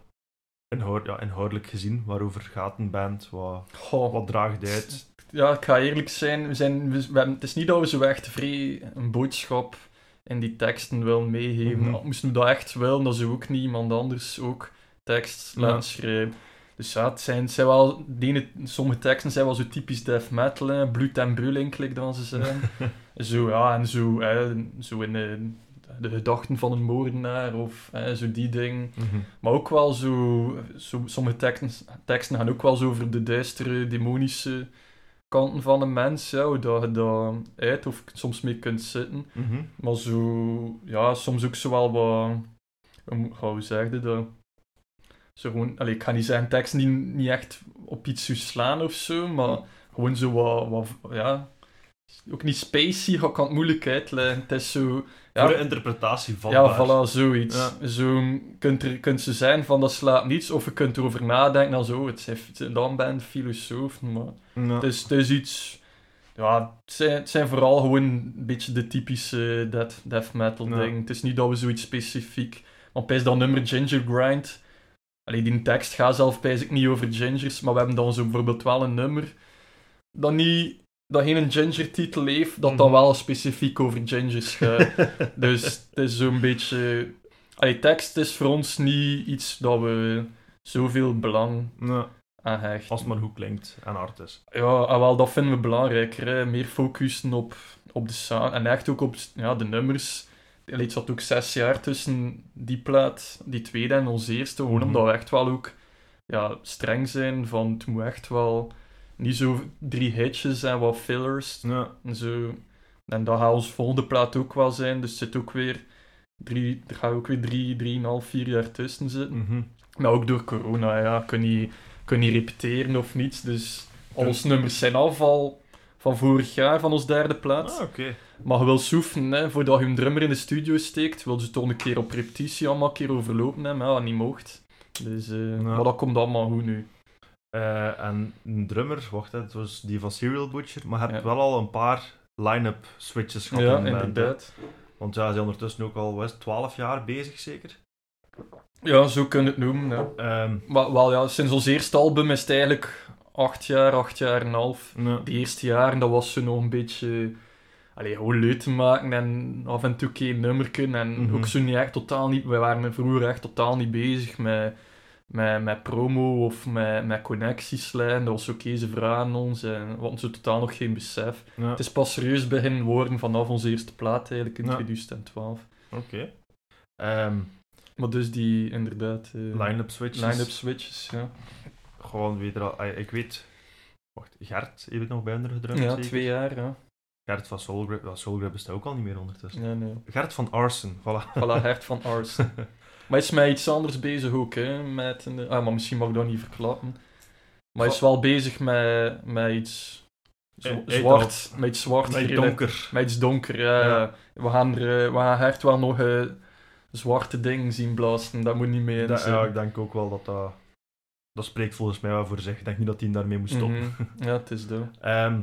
Speaker 1: inhoud, ja, inhoudelijk gezien, waarover gaat een band, wat, wat draagt uit.
Speaker 2: Ja, ik ga eerlijk zijn. We zijn we, het is niet dat we zo echt vrij een boodschap in die teksten wil meegeven.
Speaker 1: Mhm.
Speaker 2: Moesten we dat echt willen, dan zou ook niet iemand anders ook tekst
Speaker 1: Ja.
Speaker 2: laten schrijven. Dus ja, het zijn, zijn wel, sommige teksten zijn wel zo typisch death metal, hè, bloed en brulling, dan ze zijn. zo, ja, en zo, hè, zo in de, de gedachten van een moordenaar, of hè, zo die dingen.
Speaker 1: Mhm.
Speaker 2: Maar ook wel zo, zo sommige teksten, teksten gaan ook wel zo over de duistere, demonische kanten van een mens, ja, hoe dat je dat uit of soms mee kunt zitten.
Speaker 1: Mhm.
Speaker 2: Maar zo, ja, soms ook zo wel wat, hoe hoe zeg je dat? Zo gewoon, allee, ik ga niet zeggen teksten die niet echt op iets slaan of zo, maar gewoon zo wat, wat ja, ook niet spacey, ik kan het moeilijk uitleggen. Het is zo, ja,
Speaker 1: Voor de interpretatie van
Speaker 2: ja, voilà, zoiets.
Speaker 1: Ja.
Speaker 2: Zo kunt er kunt ze zijn van dat slaat niets, of je kunt erover nadenken dan zo, het zijn, dan ben filosofen, maar
Speaker 1: Ja.
Speaker 2: het is, het is iets... Ja, het zijn, het zijn vooral gewoon een beetje de typische death, death metal
Speaker 1: Ja.
Speaker 2: dingen. Het is niet dat we zoiets specifiek... Want bij dat nummer Ginger Grind... Allee, die tekst gaat zelf ik niet over gingers, maar we hebben dan zo bijvoorbeeld wel een nummer dat niet... Dat geen een ginger-titel heeft, dat dan
Speaker 1: Mhm.
Speaker 2: wel specifiek over gingers gaat. dus het is zo'n beetje... Allee, tekst is voor ons niet iets dat we zoveel belang
Speaker 1: Ja,
Speaker 2: aan hechten.
Speaker 1: als het maar goed klinkt en hard is.
Speaker 2: Ja, ah, wel, dat vinden we belangrijker. Hè. Meer focussen op, op de sound. En echt ook op ja, de nummers. Allee, Het zat ook zes jaar tussen die plaat, die tweede en ons eerste. Gewoon
Speaker 1: Mhm.
Speaker 2: omdat we echt wel ook ja, streng zijn. Van het moet echt wel niet zo drie hitjes en wat fillers.
Speaker 1: Ja.
Speaker 2: En, zo. en dat gaat onze volgende plaat ook wel zijn. Dus er zit ook weer drie, er gaat ook weer drie, drieënhalf, vier jaar tussen zitten.
Speaker 1: Mhm.
Speaker 2: Maar ook door corona, ja, kun je kun niet repeteren of niets. Dus al onze nummers zijn af al van vorig jaar, van ons derde plaats.
Speaker 1: Ah, oké.
Speaker 2: Maar je wil soefen, hè, voordat je een drummer in de studio steekt, wil je toch een keer op repetitie allemaal een keer overlopen, hè, maar ja, niet mocht. Dus, eh, Maar dat komt allemaal goed nu.
Speaker 1: Eh, en een drummer, wacht, het was die van Serial Butcher, maar je hebt
Speaker 2: Ja.
Speaker 1: wel al een paar line-up switches gehad
Speaker 2: Ja,
Speaker 1: in de band,
Speaker 2: inderdaad.
Speaker 1: Want ja, ze zijn ondertussen ook al, het, 12 jaar bezig zeker?
Speaker 2: Ja, zo kun je het noemen. Ja.
Speaker 1: Ehm,
Speaker 2: Maar wel, ja, sinds ons eerste album is het eigenlijk acht jaar, acht jaar en een half. De eerste jaren, dat was zo nog een beetje... Allee, gewoon leuk te maken en af en toe een keer een nummerken. En
Speaker 1: Mhm.
Speaker 2: ook zo niet echt totaal niet... We waren vroeger echt totaal niet bezig met, met, met promo of met, met connectieslijn. Dat was oké, ze vragen ons en we hadden zo totaal nog geen besef.
Speaker 1: ja.
Speaker 2: Het is pas serieus beginnen worden vanaf onze eerste plaat eigenlijk in
Speaker 1: Ja.
Speaker 2: 2012.
Speaker 1: Oké. Ehm,
Speaker 2: Maar dus die, inderdaad... eh,
Speaker 1: line-up switches.
Speaker 2: line-up switches, ja.
Speaker 1: Gewoon weer al, ik weet, wacht, Gert heeft nog bij onder gedrumd
Speaker 2: Ja,
Speaker 1: zeker?
Speaker 2: twee jaar, ja.
Speaker 1: Gert van Soulgrab, well, Soulgrab bestaat ook al niet meer ondertussen.
Speaker 2: Nee, nee.
Speaker 1: Gert van Arsen, voilà.
Speaker 2: Voilà, Hert van Ars. maar hij is met iets anders bezig ook, hè. Met een, ah, maar misschien mag ik dat niet verklappen. Maar hij is wel bezig met, met iets zo- zwart. Met iets zwart.
Speaker 1: Donker.
Speaker 2: Met iets donker. Ja. We gaan, er, eh, we gaan Hert wel nog eh, zwarte dingen zien blazen. Dat moet niet mee in
Speaker 1: Dat-
Speaker 2: zijn.
Speaker 1: ja, ik denk ook wel dat dat... Dat spreekt volgens mij wel voor zich. Ik denk niet dat hij daarmee moet stoppen.
Speaker 2: Mhm. Ja, het is.
Speaker 1: Ehm,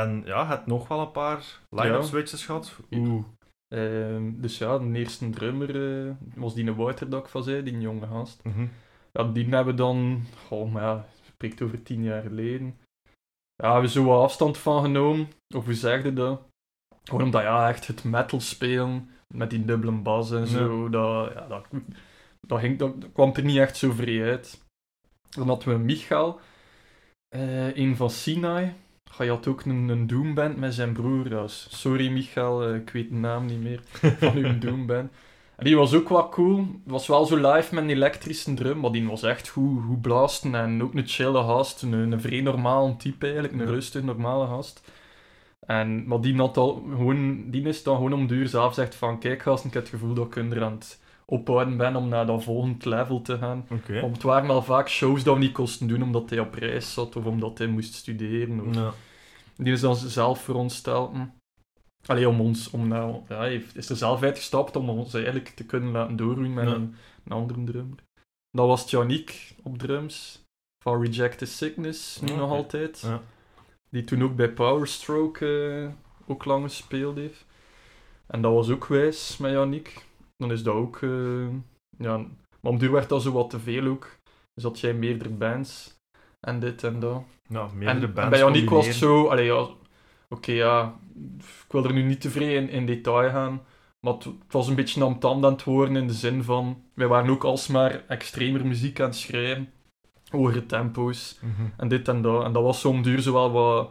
Speaker 1: en ja, het nog wel een paar line-up switches gehad.
Speaker 2: Ja.
Speaker 1: Oeh.
Speaker 2: Ehm, dus ja, de eerste drummer eh, was die een Wouter dat ik van zei, die jonge gast.
Speaker 1: Mhm.
Speaker 2: Ja, die hebben we dan, goh, maar ja, het spreekt over tien jaar geleden. Ja, we hebben zo wat afstand van genomen. Of hoe zeg je dat? Gewoon omdat, ja, echt het metal spelen, met die dubbele bas en zo, dat, ja, dat, dat, ging, dat, dat kwam er niet echt zo vrij uit. Dan hadden we Michael, eh, een van Sinai. Hij had ook een, een Doomband met zijn broer. Was- sorry Michael, eh, ik weet de naam niet meer van uw Doomband. En die was ook wat cool. Het was wel zo live met een elektrische drum, maar die was echt goed, goed blasten. En ook een chille gast, een, een vrij normaal type eigenlijk, een rustig, normale gast. En, maar die, had al, gewoon, die is dan gewoon om de uur zelf zegt van, kijk gast, ik heb het gevoel dat ik er aan het ophouden ben om naar dat volgende level te gaan.
Speaker 1: Oké.
Speaker 2: Want het waren wel vaak shows dat we niet kosten doen omdat hij op reis zat of omdat hij moest studeren. Of...
Speaker 1: Ja.
Speaker 2: Die is dan zelf voor ons. Allee, om ons, om nou, ja, is er zelf uitgestapt om ons eigenlijk te kunnen laten doorroeien met
Speaker 1: Ja.
Speaker 2: een, een andere drummer. Dat was Janiek op drums, van Rejected Sickness, nu nog altijd.
Speaker 1: Ja.
Speaker 2: Die toen ook bij Powerstroke eh, ook lang gespeeld heeft. En dat was ook wijs met Janiek. Dan is dat ook, eh, ja, maar om duur werd dat zo wat te veel ook. Dus had jij meerdere bands en dit en dat.
Speaker 1: Ja, meerdere
Speaker 2: En,
Speaker 1: bands
Speaker 2: en bij Janiek was het zo, allee, ja, Oké, ja, ik wil er nu niet te vrij in, in detail gaan. Maar het, het was een beetje namtand aan het worden in de zin van... Wij waren ook alsmaar extremer muziek aan het schrijven. Hogere tempo's.
Speaker 1: Mhm.
Speaker 2: En dit en dat. En dat was zo'n duur zo wel wat,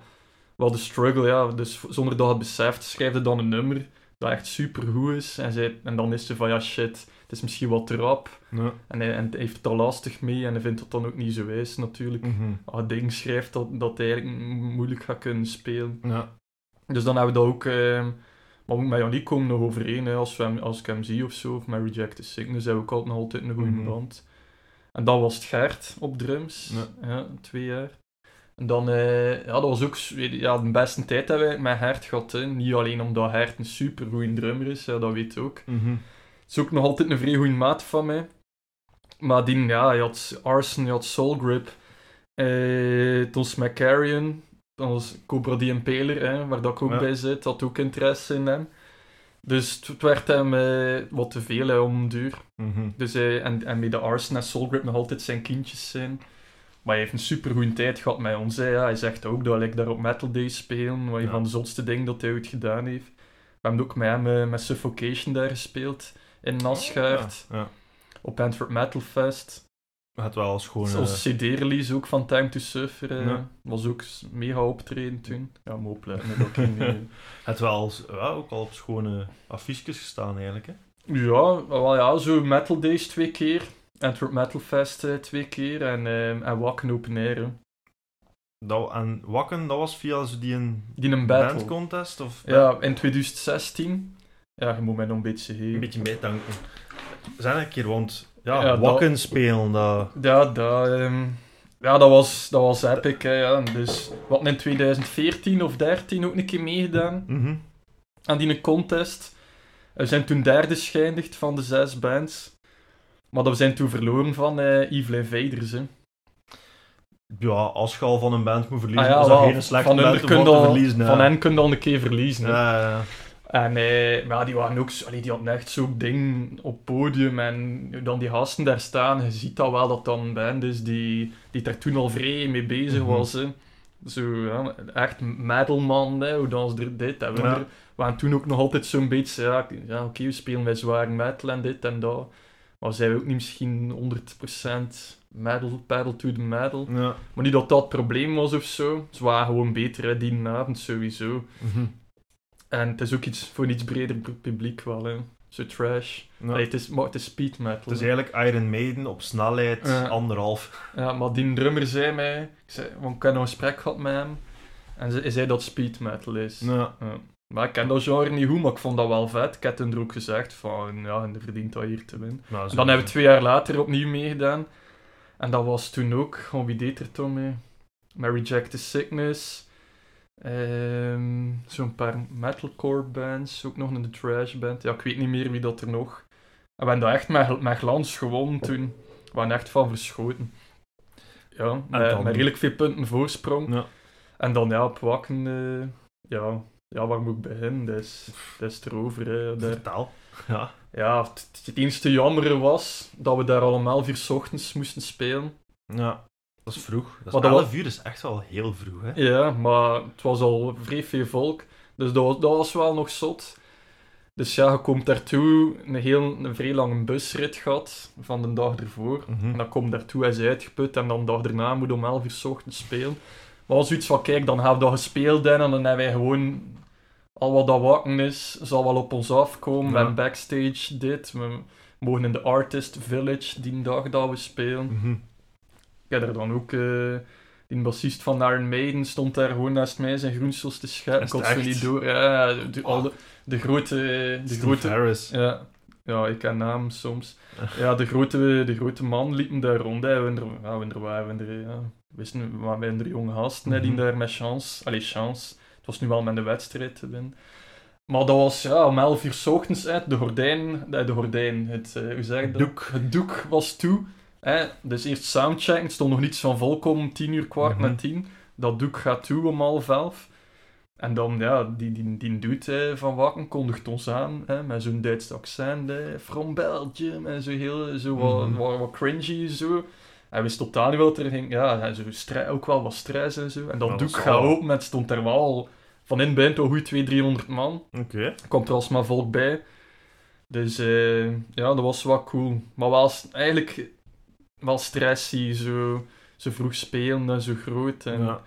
Speaker 2: wat de struggle, ja. Dus zonder dat je het beseft, schrijf je dan een nummer dat echt super goed is. En, zij, en dan is ze van, ja shit, het is misschien wat rap.
Speaker 1: Ja.
Speaker 2: En hij, en hij heeft het al lastig mee en hij vindt het dan ook niet zo wijs natuurlijk. Als je dingen schrijft dat, dat hij eigenlijk moeilijk gaat kunnen spelen.
Speaker 1: Ja.
Speaker 2: Dus dan hebben we dat ook... eh maar met Yannick komen nog overeen. Hè. Als, we hem, als ik hem zie of zo, of met Rejected Sickness, hebben we ook altijd, nog altijd een goede
Speaker 1: Mhm.
Speaker 2: band. En dan was het Gert op drums. Ja. twee jaar. En dan, eh, ja, dat was ook ja, de beste tijd dat wij met Gert gehad. Hè. Niet alleen omdat Gert een super goede drummer is, ja, dat weet je ook.
Speaker 1: Mhm.
Speaker 2: Het is ook nog altijd een vrij goede maat van mij. Maar die, ja, je had Arson, je had Soul Grip, eh Tom McCarrion, dan was Cobra the Impaler, hè, waar dat ik ook
Speaker 1: Ja.
Speaker 2: bij zit, had ook interesse in hem. Dus het, werd hem eh, wat te veel hè, om duur.
Speaker 1: Mhm.
Speaker 2: Dus en, en met de Arson en Soul Grip nog altijd zijn kindjes zijn. Maar hij heeft een super goede tijd gehad met ons. Hè. Ja, hij zegt ook dat ik daar op Metal Day spelen, wat een
Speaker 1: Ja.
Speaker 2: van de zotste dingen dat hij ooit gedaan heeft. We hebben ook met hem eh, met Suffocation daar gespeeld in Nasgaard
Speaker 1: Ja.
Speaker 2: op Antwerp Metal Fest.
Speaker 1: Het wel als gewoon...
Speaker 2: Zoals CD-release ook van Time to Suffer. eh,
Speaker 1: Ja.
Speaker 2: Was ook mega optreden toen. Ja, maar opletten ik ging, eh,
Speaker 1: Het wel als, ja, ook al op schone affiches gestaan eigenlijk. Hè.
Speaker 2: Ja, wel ja, zo Metal Days twee keer. Antwerp Metal Fest eh, twee keer. En, eh, en Wacken Open Air. hè.
Speaker 1: Dat, en Wakken, dat was via zo die een
Speaker 2: Die een battle.
Speaker 1: bandcontest? Of
Speaker 2: Ja, in 2016. Ja, je moet mij nog een beetje
Speaker 1: een
Speaker 2: heen.
Speaker 1: beetje meetanken. We zijn een keer, want ja,
Speaker 2: Ja,
Speaker 1: Wakken spelen, dat...
Speaker 2: Ja, dat, ehm, ja dat, was, dat was epic. Hè, ja. Dus wat in 2014 of 13 ook een keer meegedaan
Speaker 1: Mhm.
Speaker 2: aan die contest. We zijn toen derde geëindigd van de zes bands. Maar dat we zijn toen verloren van Invaders. Hè.
Speaker 1: Ja, als je al van een band moet verliezen,
Speaker 2: Ah ja,
Speaker 1: is dat geen slechte
Speaker 2: van,
Speaker 1: band om te verliezen.
Speaker 2: van hen kun je al een keer verliezen.
Speaker 1: Ja, ja.
Speaker 2: En eh, maar ja, die waren ook, allee, die hadden echt zo'n ding op het podium en dan die gasten daar staan, je ziet dat wel dat dat een band is die, die daar toen al vrij mee bezig
Speaker 1: Mhm.
Speaker 2: was. Hè. Zo, ja, echt metalman, hè, hoe dan ze er dit. En we,
Speaker 1: Ja.
Speaker 2: waren toen ook nog altijd zo'n beetje, ja, ja oké, we spelen bij zware metal en dit en dat. Maar zijn we ook niet misschien 100% metal, pedal to the metal.
Speaker 1: ja.
Speaker 2: Maar niet dat dat het probleem was of zo. Ze waren gewoon beter hè, die avond sowieso.
Speaker 1: Mhm.
Speaker 2: En het is ook iets voor een iets breder pu- publiek wel, hè. Zo trash.
Speaker 1: Ja.
Speaker 2: Allee, het, is, maar het is speed metal.
Speaker 1: Het is eigenlijk Iron Maiden op snelheid
Speaker 2: Ja.
Speaker 1: anderhalf.
Speaker 2: Ja, maar die drummer zei mij... Ik zei, want ik heb een gesprek gehad met hem. En ze- zei dat speed metal is.
Speaker 1: Ja.
Speaker 2: Maar ik ken dat genre niet goed, maar ik vond dat wel vet. Ik heb toen er ook gezegd van, ja, en er verdient dat hier te winnen.
Speaker 1: Nou,
Speaker 2: En dan hebben we twee jaar later opnieuw meegedaan. En dat was toen ook, oh, wie deed er toen mee? Met Rejected Sickness. Ehm, Zo'n paar metalcore bands. Ook nog een trash band. Ja, ik weet niet meer wie dat er nog. En we hebben dat echt met, met glans gewonnen toen. We waren echt van verschoten. Ja, met, met redelijk veel punten voorsprong.
Speaker 1: Ja.
Speaker 2: En dan ja, op Wakken, ja, ja, waar moet ik beginnen? Dat is, dat is erover. Hè. Daar,
Speaker 1: Vertaal. Ja.
Speaker 2: ja, het, het enige jammere was dat we daar al om 11 uur 's ochtends moesten spelen.
Speaker 1: ja. Dat is vroeg. Dat is
Speaker 2: Maar dat
Speaker 1: 11
Speaker 2: was-
Speaker 1: uur is echt wel heel vroeg, hè.
Speaker 2: Ja, maar het was al vrij veel volk. Dus dat was, dat was wel nog zot. Dus ja, je komt daartoe, een heel een vrij lange busrit gehad van de dag ervoor.
Speaker 1: Mhm.
Speaker 2: En dan kom je daartoe, hij is uitgeput en dan de dag daarna moet om 11 uur 's ochtends spelen. Maar als zoiets van, kijk, dan hebben we dat gespeeld en dan hebben wij gewoon al wat dat wakken is, zal wel op ons afkomen. We hebben backstage dit, we mogen in de Artist Village die dag dat we spelen.
Speaker 1: Mhm.
Speaker 2: Ik heb er dan ook... eh die bassist van Iron Maiden stond daar gewoon naast mij zijn groensels te scheppen. Ik had niet door. Ja, de, al de, de grote... De
Speaker 1: Steve
Speaker 2: grote
Speaker 1: Harris.
Speaker 2: ja, ja, ik ken naam soms. Ja, de grote, de grote man liepen daar rond. Hè. We, er, ja, we er waren er, ja, wisten, we waren er jonge gasten die
Speaker 1: Mhm.
Speaker 2: daar met chance... Allee, chance. Het was nu wel met de wedstrijd te winnen. Maar dat was ja, om 11 uur 's ochtends uit. De gordijn, de gordijn, het, eh, hoe zeg?
Speaker 1: Doek.
Speaker 2: Het doek was toe. Hè? Dus eerst soundcheck. Het stond nog niets van volk om 10 uur kwart
Speaker 1: Mhm.
Speaker 2: na 10. Dat doek gaat toe om half elf. En dan, ja, die, die, die dude eh, van Wakken kondigt ons aan, hè, met zo'n Duits accent, hè, from Belgium, en zo heel, zo wat,
Speaker 1: Mhm.
Speaker 2: wat, wat cringy, zo. Hij wist totaal niet wat er ging, ja, en zo ook wel wat stress en zo. En dat
Speaker 1: Dat
Speaker 2: doek gaat open, en het stond er wel van in band al goed 200, 300 man.
Speaker 1: Oké.
Speaker 2: kwam er alsmaar volk bij. Dus eh, ja, dat was wel cool. Maar wel eigenlijk wel stressy, zo, zo vroeg spelen en zo groot. En
Speaker 1: Ja.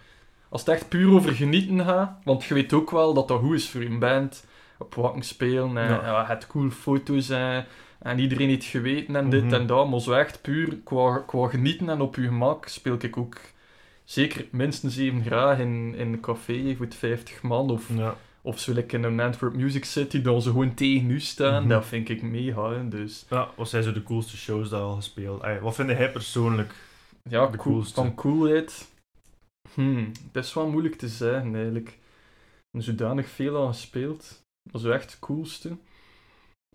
Speaker 2: Als het echt puur over genieten gaat, want je weet ook wel dat dat goed is voor een band. Op wakken spelen en
Speaker 1: Ja.
Speaker 2: ja. het cool foto's en, en iedereen heeft geweten en dit
Speaker 1: Mhm.
Speaker 2: en dat. Maar zo echt puur qua, qua genieten en op je gemak speel ik ook zeker minstens even graag in, in een café voor 50 man of
Speaker 1: Ja.
Speaker 2: of zo like in een Antwerp Music City, dat ze gewoon tegen u staan,
Speaker 1: Mhm.
Speaker 2: dat vind ik mega. hè. Dus
Speaker 1: ja, wat zijn zo de coolste shows dat al gespeeld? Ay, wat vind jij persoonlijk?
Speaker 2: ja,
Speaker 1: De
Speaker 2: cool,
Speaker 1: coolste.
Speaker 2: van coolheid. Hmm, dat is wel moeilijk te zeggen eigenlijk. Zodanig veel al gespeeld. Dat is echt het coolste.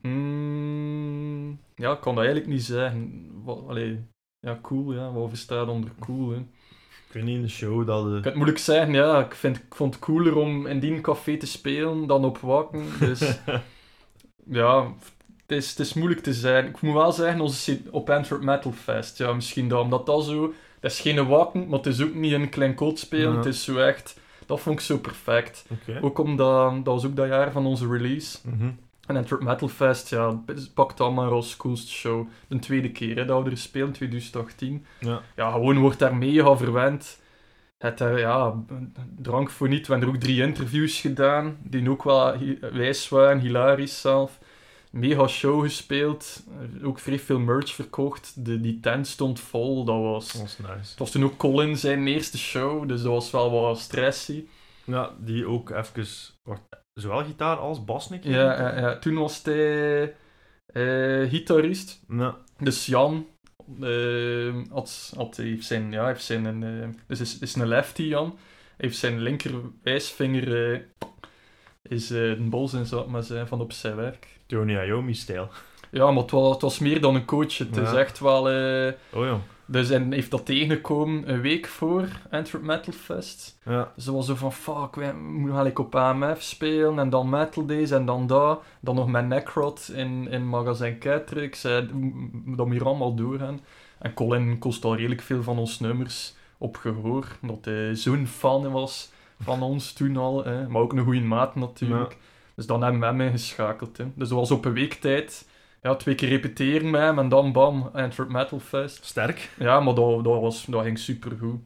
Speaker 2: Hmm, ja, ik kan dat eigenlijk niet zeggen. Allee, ja, cool, ja. Wat verstaat onder cool, hè?
Speaker 1: Ik weet niet, in de show dat
Speaker 2: Ik
Speaker 1: de...
Speaker 2: kan het moeilijk zeggen, ja. Ik, vind, ik vond het cooler om in die café te spelen dan op Wakken. Dus ja, het is, het is moeilijk te zeggen. Ik moet wel zeggen, onze op Antwerp Metal Fest, ja, misschien dat, omdat dat zo... Dat is geen Wakken, maar het is ook niet een klein spelen.
Speaker 1: Ja.
Speaker 2: Het is zo echt... Dat vond ik zo perfect. Ook omdat... Dat was ook dat jaar van onze release.
Speaker 1: Mhm.
Speaker 2: En Antwerp Metal Fest, ja, pak dat maar als coolste show. De tweede keer hè, dat we er spelen, 2018
Speaker 1: Ja.
Speaker 2: ja, gewoon wordt daar mega verwend. Het, eh, ja, drank voor niet. We hebben er ook drie interviews gedaan, die ook wel wijs waren, hilarisch zelf. Mega show gespeeld, eh, ook vrij veel merch verkocht. De, die tent stond vol, dat was...
Speaker 1: Dat was nice.
Speaker 2: Het was toen ook Colin zijn eerste show, dus dat was wel wat stressy.
Speaker 1: Ja, die ook even... Zowel gitaar als bas?
Speaker 2: Ja, ja, ja. toen was hij eh, gitarist.
Speaker 1: Ja.
Speaker 2: Dus Jan eh, had, had, heeft zijn, ja, heeft zijn eh, dus is, is een lefty Jan. Hij heeft zijn linker wijsvinger eh, is een zou ik maar zeggen van op zijn werk.
Speaker 1: Tony Iommi-stijl.
Speaker 2: Ja, maar het was, het was meer dan een coach. Het is
Speaker 1: Ja.
Speaker 2: echt wel.
Speaker 1: Oh jong.
Speaker 2: Dus en heeft dat tegengekomen een week voor Antwerp Metal Fest.
Speaker 1: Ja.
Speaker 2: Ze was zo van, fuck, we moeten eigenlijk op AMF spelen, en dan Metal Days, en dan dat. Dan nog met Necrot in, in magazijn Catrix. Eh, dat moet hier allemaal doorgaan. En Colin kost al redelijk veel van ons nummers op gehoor, omdat hij zo'n fan was van ons toen al. Hè. Maar ook een goede maat natuurlijk. Dus dan hebben we hem ingeschakeld. Hè. Dus dat was op een week tijd. Ja, twee keer repeteren met hem, en dan bam, Antwerp Metal Fest.
Speaker 1: Sterk.
Speaker 2: Ja, maar dat, dat, was, dat ging supergoed.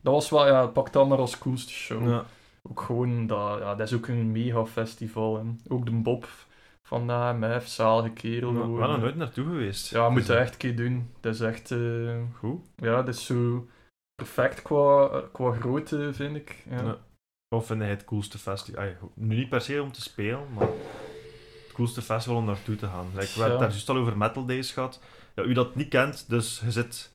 Speaker 2: Dat was wel, ja, pak dat maar als coolste show.
Speaker 1: Ja.
Speaker 2: Ook gewoon, dat, ja, dat is ook een mega festival. Ook de Bob van de AMF, zalige kerel.
Speaker 1: We
Speaker 2: gewoon.
Speaker 1: zijn er nooit naartoe geweest.
Speaker 2: Ja, we moeten
Speaker 1: Dus,
Speaker 2: echt een keer doen. Dat is echt, eh,
Speaker 1: Goed.
Speaker 2: ja, dat is zo perfect qua, qua grootte, vind ik. Ja.
Speaker 1: Ja. Wat vind jij het coolste festival? Nu niet per se om te spelen, maar coolste festival om naartoe te gaan. Like, we hebben het daar juist al over Metal Days gehad. Ja, u dat niet kent, dus je zit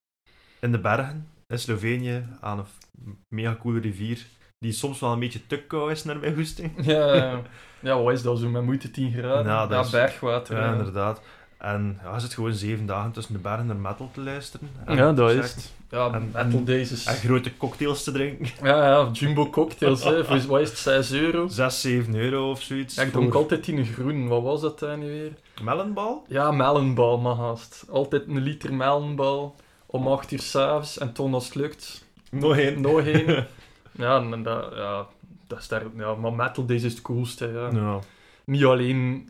Speaker 1: in de bergen in Slovenië aan een mega coole rivier die soms wel een beetje te koud is naar mijn goesting.
Speaker 2: Ja, ja. ja, wat is dat zo met moeite 10 graden?
Speaker 1: Ja, dat
Speaker 2: bergwater.
Speaker 1: Ja. inderdaad. En ja, je zit gewoon zeven dagen tussen de bergen naar metal te luisteren. En
Speaker 2: Ja, dat is het. Ja,
Speaker 1: En-
Speaker 2: Metal
Speaker 1: en-
Speaker 2: Days is...
Speaker 1: En grote cocktails te drinken.
Speaker 2: Ja, ja, jumbo cocktails, hè. Voor, wat is het, 6 euro?
Speaker 1: 6, 7 euro of zoiets.
Speaker 2: Ja, ik
Speaker 1: voor
Speaker 2: dronk altijd in een groen. Wat was dat dan nu weer?
Speaker 1: Melonbal?
Speaker 2: Ja, melonbal, maar haast. Altijd een liter melonbal om 8 uur s'avonds en toen als het lukt,
Speaker 1: Nog één.
Speaker 2: nog één. ja, en dat, ja, dat is daar, ja, maar metal deze is het coolste. Ja.
Speaker 1: Ja.
Speaker 2: Niet alleen,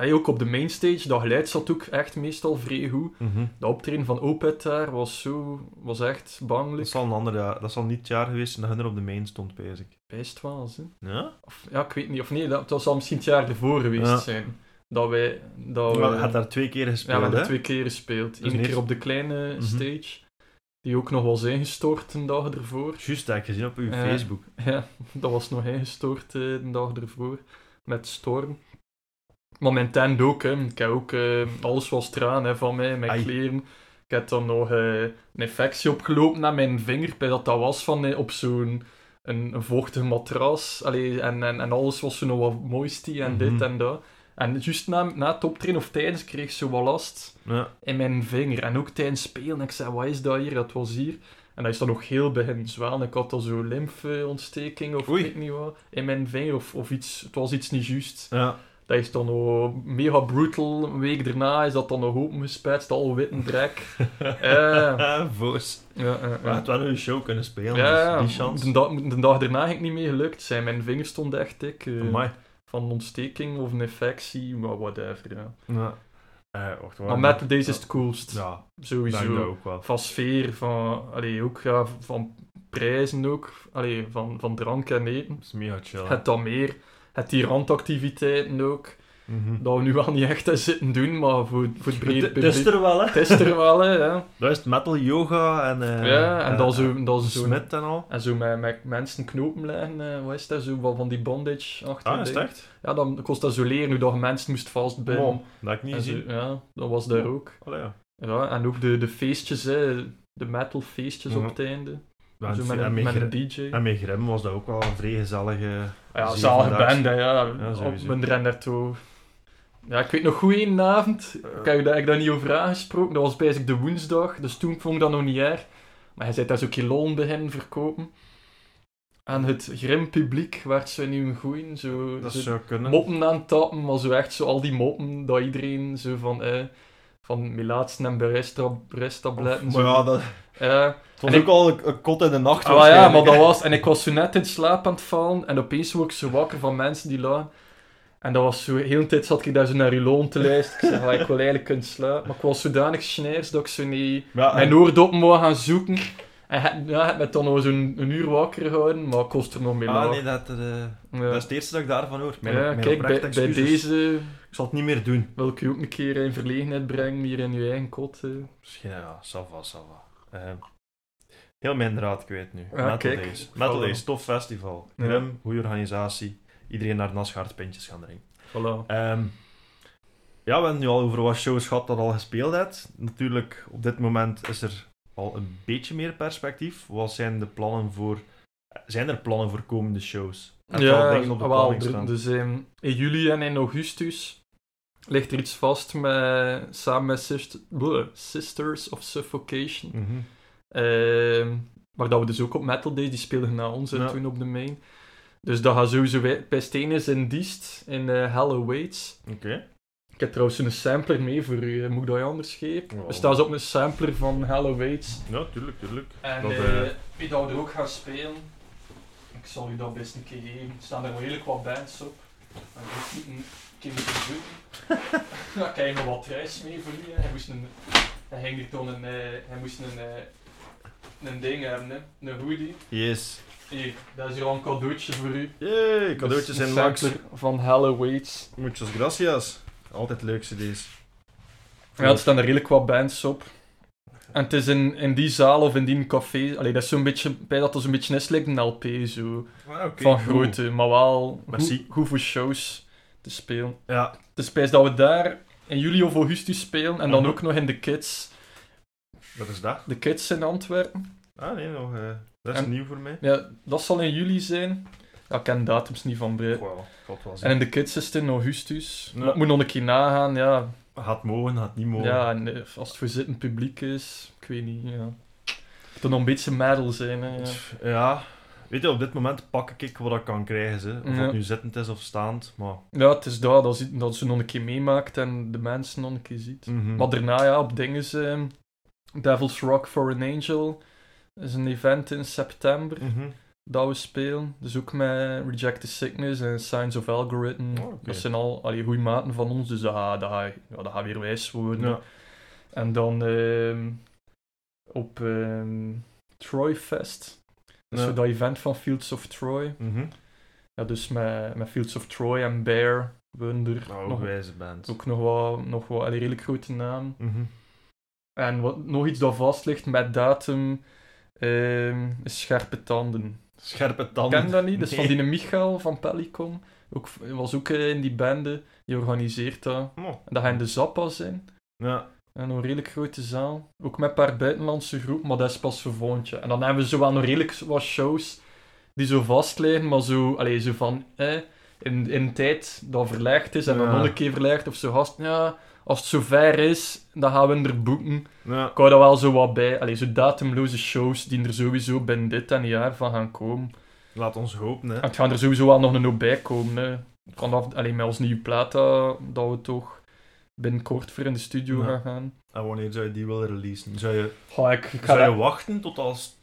Speaker 2: hey, ook op de mainstage, dat geluid zat ook echt meestal vrij goed.
Speaker 1: Mhm.
Speaker 2: De optreden van Opet daar was zo, was echt
Speaker 1: Dat
Speaker 2: bangelijk.
Speaker 1: zal een ander jaar. Dat zal niet het jaar geweest dat hij er op de main stond, bezig.
Speaker 2: Best wel, hè.
Speaker 1: Ja?
Speaker 2: Of, ja, ik weet niet, of nee, dat, dat zal misschien het jaar ervoor geweest
Speaker 1: Ja.
Speaker 2: zijn. Dat wij, dat we-
Speaker 1: had daar twee keer
Speaker 2: Ja,
Speaker 1: gespeeld,
Speaker 2: we hebben twee keer gespeeld.
Speaker 1: Dus
Speaker 2: Eén keer op de kleine
Speaker 1: Mhm.
Speaker 2: stage, die ook nog was ingestort een dag ervoor.
Speaker 1: Juist, dat heb ik gezien op uw
Speaker 2: Ja.
Speaker 1: Facebook.
Speaker 2: Ja, dat was nog ingestort eh, de dag ervoor, met storm. Maar mijn tent ook, hè. Ik heb ook, eh, alles was traan hè, van mij, mijn
Speaker 1: Ai.
Speaker 2: kleren. Ik heb dan nog eh, een infectie opgelopen aan mijn vinger, bij dat dat was van eh, op zo'n een, een vochtige matras. Allee, en, en, en alles was zo nog wat moisty en
Speaker 1: Mhm.
Speaker 2: dit en dat. En juist na, na het optreden of tijdens kreeg ik zo wat last
Speaker 1: Ja.
Speaker 2: in mijn vinger. En ook tijdens spelen. Ik zei, wat is dat hier? Dat was hier. En dat is dan nog heel beginnen zwellen. Ik had al zo lymfontsteking of
Speaker 1: Oei.
Speaker 2: ik weet niet wat in mijn vinger. Of, of iets, het was iets niet juist.
Speaker 1: ja.
Speaker 2: Dat is dan nog mega brutal. Een week daarna is dat dan nog opengespetst, al wit en drek. Eh,
Speaker 1: Voos.
Speaker 2: ja,
Speaker 1: We hadden wel een show kunnen spelen,
Speaker 2: Ja,
Speaker 1: dus die chance.
Speaker 2: de, dag, de dag daarna ging het niet meer gelukt. Zijn mijn vingers stonden echt dik. eh, van een ontsteking of een infectie, maar whatever. Ja.
Speaker 1: Ja. Eh, wacht,
Speaker 2: Maar Metal Days is het coolst.
Speaker 1: Ja,
Speaker 2: Sowieso.
Speaker 1: ook wel.
Speaker 2: Van sfeer, van, allee, ook ja, van prijzen ook. Allee, van, van drank en eten.
Speaker 1: Dat is mega chill.
Speaker 2: Het dan meer. Het die randactiviteiten ook.
Speaker 1: Mhm.
Speaker 2: Dat we nu wel niet echt zitten doen, maar voor, voor het brede
Speaker 1: Het het is
Speaker 2: publiek.
Speaker 1: er wel, hè?
Speaker 2: Het is er wel, hè. Ja,
Speaker 1: Dat is het metal yoga en... eh,
Speaker 2: ja en
Speaker 1: eh,
Speaker 2: dan zo... Dan zo
Speaker 1: Smit en al.
Speaker 2: en zo met, met mensen knopen leggen, eh, wat is dat? Zo van, van die bondage achter
Speaker 1: Ah, is echt?
Speaker 2: Ja, dan kost dat zo leren hoe dat je mensen moest vastbinden.
Speaker 1: Wow, dat ik niet
Speaker 2: zo, ja, dat was daar ook.
Speaker 1: Allee, ja.
Speaker 2: Ja, en ook de, de feestjes, hè, de metal feestjes
Speaker 1: Mhm.
Speaker 2: op het einde.
Speaker 1: Ja,
Speaker 2: zo
Speaker 1: en
Speaker 2: met
Speaker 1: en
Speaker 2: een,
Speaker 1: met
Speaker 2: DJ.
Speaker 1: En met Grim was dat ook wel een vrij gezellige...
Speaker 2: Ja,
Speaker 1: zeven
Speaker 2: zalige band, hè, ja.
Speaker 1: Ja,
Speaker 2: op mijn ren daartoe. Ja, ik weet nog goed één avond. Ik heb je daar, ik daar niet over aangesproken. Dat was bijzonder de woensdag, dus toen vond ik dat nog niet erg. Maar hij zei daar zo kilon beginnen verkopen. Aan het grim publiek werd ze nu een goeie. Zo,
Speaker 1: Dat
Speaker 2: zo
Speaker 1: zou kunnen.
Speaker 2: moppen aan het tappen, maar zo echt zo al die moppen dat iedereen zo van... Eh, van melaatsen en beresttabletten.
Speaker 1: Maar ja, dat...
Speaker 2: Ja.
Speaker 1: Het was
Speaker 2: En
Speaker 1: ook al een, een kot in de nacht
Speaker 2: Ah, ja, maar dat was... En ik was zo net in slaap aan het vallen en opeens word ik zo wakker van mensen die lagen. En dat was zo... Heel de tijd zat ik daar zo naar uw te luisteren. Ik zei, ah, ik wil eigenlijk kunnen slapen. Maar ik was zodanig snijers dat ik zo niet...
Speaker 1: Ja,
Speaker 2: Mijn
Speaker 1: en-
Speaker 2: oordoppen wou gaan zoeken. En het, ja, het met dan nog zo'n een uur wakker gehouden, maar ik kost er nog mee
Speaker 1: Ah, nee, dat, eh,
Speaker 2: Ja.
Speaker 1: dat is het eerste dat ik daarvan hoor. Mijn,
Speaker 2: ja,
Speaker 1: mijn
Speaker 2: kijk, bij, deze
Speaker 1: Ik zal het niet meer doen.
Speaker 2: wil ik je ook een keer in verlegenheid brengen, hier in je eigen kot. eh.
Speaker 1: Misschien, ja, salva, salva. Eh, heel mijn draad kwijt nu.
Speaker 2: Ja,
Speaker 1: Metal
Speaker 2: kijk.
Speaker 1: Days. Metal
Speaker 2: Voilà.
Speaker 1: Days, tof festival.
Speaker 2: Ja.
Speaker 1: Grim, goede organisatie. Iedereen naar Nasgaard pintjes gaan drinken.
Speaker 2: Voilà.
Speaker 1: Ehm, ja, we hebben nu al over wat shows gehad dat al gespeeld hebt. Natuurlijk, op dit moment is er al een beetje meer perspectief. Wat zijn de plannen voor... Zijn er plannen voor komende shows? Heb je al
Speaker 2: Ja,
Speaker 1: dingen op de
Speaker 2: wel,
Speaker 1: planning staan?
Speaker 2: dus ehm, in juli en in augustus ligt er iets vast met, samen met bleh, Sisters of Suffocation.
Speaker 1: Mhm.
Speaker 2: Ehm, waar dat we dus ook op Metal Days, die speelden na ons en
Speaker 1: Ja.
Speaker 2: toen op de main. Dus dat gaat sowieso bij- Stenis in Diest, in uh, Hell Awaits.
Speaker 1: Oké.
Speaker 2: Ik heb trouwens een sampler mee voor u, moet ik dat je anders geven?
Speaker 1: Ja.
Speaker 2: Er staat op een sampler van Hell Awaits.
Speaker 1: Ja, tuurlijk, tuurlijk.
Speaker 2: En
Speaker 1: Dat,
Speaker 2: eh,
Speaker 1: eh,
Speaker 2: wie dat we er ook gaan spelen, ik zal u dat best een keer geven. Er staan er wel redelijk wat bands op. En ik moet zoeken. ja, ik heb nog wat reis mee voor u. hè. Hij moest een, hij ging toen een, eh, hij moest een, eh, een ding hebben, een hoodie.
Speaker 1: Yes.
Speaker 2: Hier, dat is hier al een cadeautje voor u.
Speaker 1: Yay, cadeautjes
Speaker 2: Dus
Speaker 1: in Max.
Speaker 2: van Awaits.
Speaker 1: Muchas gracias. Altijd leuk cd's.
Speaker 2: Ja, er staan er redelijk wat bands op. En het is in, in die zaal of in die café, allee, dat is zo'n beetje, bij dat het zo'n beetje is, like een LP, zo.
Speaker 1: Ah,
Speaker 2: van
Speaker 1: cool.
Speaker 2: grootte, maar wel
Speaker 1: Merci.
Speaker 2: goed, goed voor shows te spelen.
Speaker 1: Ja,
Speaker 2: Het is dat we daar in juli of augustus spelen en dan
Speaker 1: Mhm.
Speaker 2: ook nog in de Kids.
Speaker 1: wat is dat?
Speaker 2: De Kids in Antwerpen.
Speaker 1: Ah, nee, nog... eh, dat is
Speaker 2: En-
Speaker 1: nieuw voor mij.
Speaker 2: Ja, dat zal in juli zijn. Ja, ik ken datums niet van.
Speaker 1: Wow, wel
Speaker 2: En in de Kids is het in augustus. Maar ik moet nog een keer nagaan, ja.
Speaker 1: Gaat mogen, gaat niet mogen.
Speaker 2: Ja, en eh, als het voor zitten publiek is, ik weet niet, ja. Het moet nog een beetje metal zijn, hè. Ja.
Speaker 1: Ja, weet je, op dit moment pak ik wat ik kan krijgen. Ze. Of
Speaker 2: Ja.
Speaker 1: het nu zittend is of staand. Maar,
Speaker 2: Ja, het is dat, dat, ze- dat ze nog een keer meemaakt en de mensen nog een keer ziet.
Speaker 1: Mhm.
Speaker 2: Maar daarna, ja, op dingen ehm Devil's Rock for an Angel is een event in september
Speaker 1: Mhm.
Speaker 2: dat we spelen. Dus ook met Reject the Sickness en Signs of Algorithm.
Speaker 1: Oh.
Speaker 2: Dat zijn al allee, goede maten van ons, dus dat gaat, dat gaat, ja, dat gaat weer wijs worden.
Speaker 1: Ja.
Speaker 2: En dan ehm, op ehm Troy Fest.
Speaker 1: Ja.
Speaker 2: zo dat event van Fields of Troy.
Speaker 1: Mhm.
Speaker 2: Ja, dus met, met Fields of Troy en Bear Wunder.
Speaker 1: Nou,
Speaker 2: nog,
Speaker 1: wijze band.
Speaker 2: ook nog wat, nog wat allee, redelijk grote naam.
Speaker 1: Mhm.
Speaker 2: En wat, nog iets dat vast ligt met datum ehm, is Scherpe Tanden.
Speaker 1: Scherpe
Speaker 2: Ik
Speaker 1: tanden.
Speaker 2: ken dat niet, dat is
Speaker 1: Nee.
Speaker 2: van die Michael van Pellicon. Ook, was ook eh, in die bende, die organiseert dat.
Speaker 1: Oh,
Speaker 2: En dat gaat in de Zappa zijn.
Speaker 1: Ja.
Speaker 2: En een redelijk grote zaal. Ook met een paar buitenlandse groepen, maar dat is pas voor volgend. En dan hebben we zo wel nog redelijk wat shows die zo vast liggen, maar zo, allee, zo van, eh, in, in tijd dat verlegd is en dan
Speaker 1: Ja.
Speaker 2: nog een keer verlegd of zo gast, ja, als het zover is, dan gaan we er boeken.
Speaker 1: Ja.
Speaker 2: Ik hou daar wel zo wat bij. Allee, zo datumloze shows die er sowieso binnen dit en jaar van gaan komen.
Speaker 1: Laat ons hopen, hè.
Speaker 2: En het gaan er sowieso wel nog een hoop bij komen. Hè. vanaf, alleen met ons nieuwe plaat, dat, dat we toch binnenkort voor in de studio gaan gaan.
Speaker 1: En wanneer zou je die willen releasen? Zou je,
Speaker 2: ik, ik
Speaker 1: zou je wachten tot als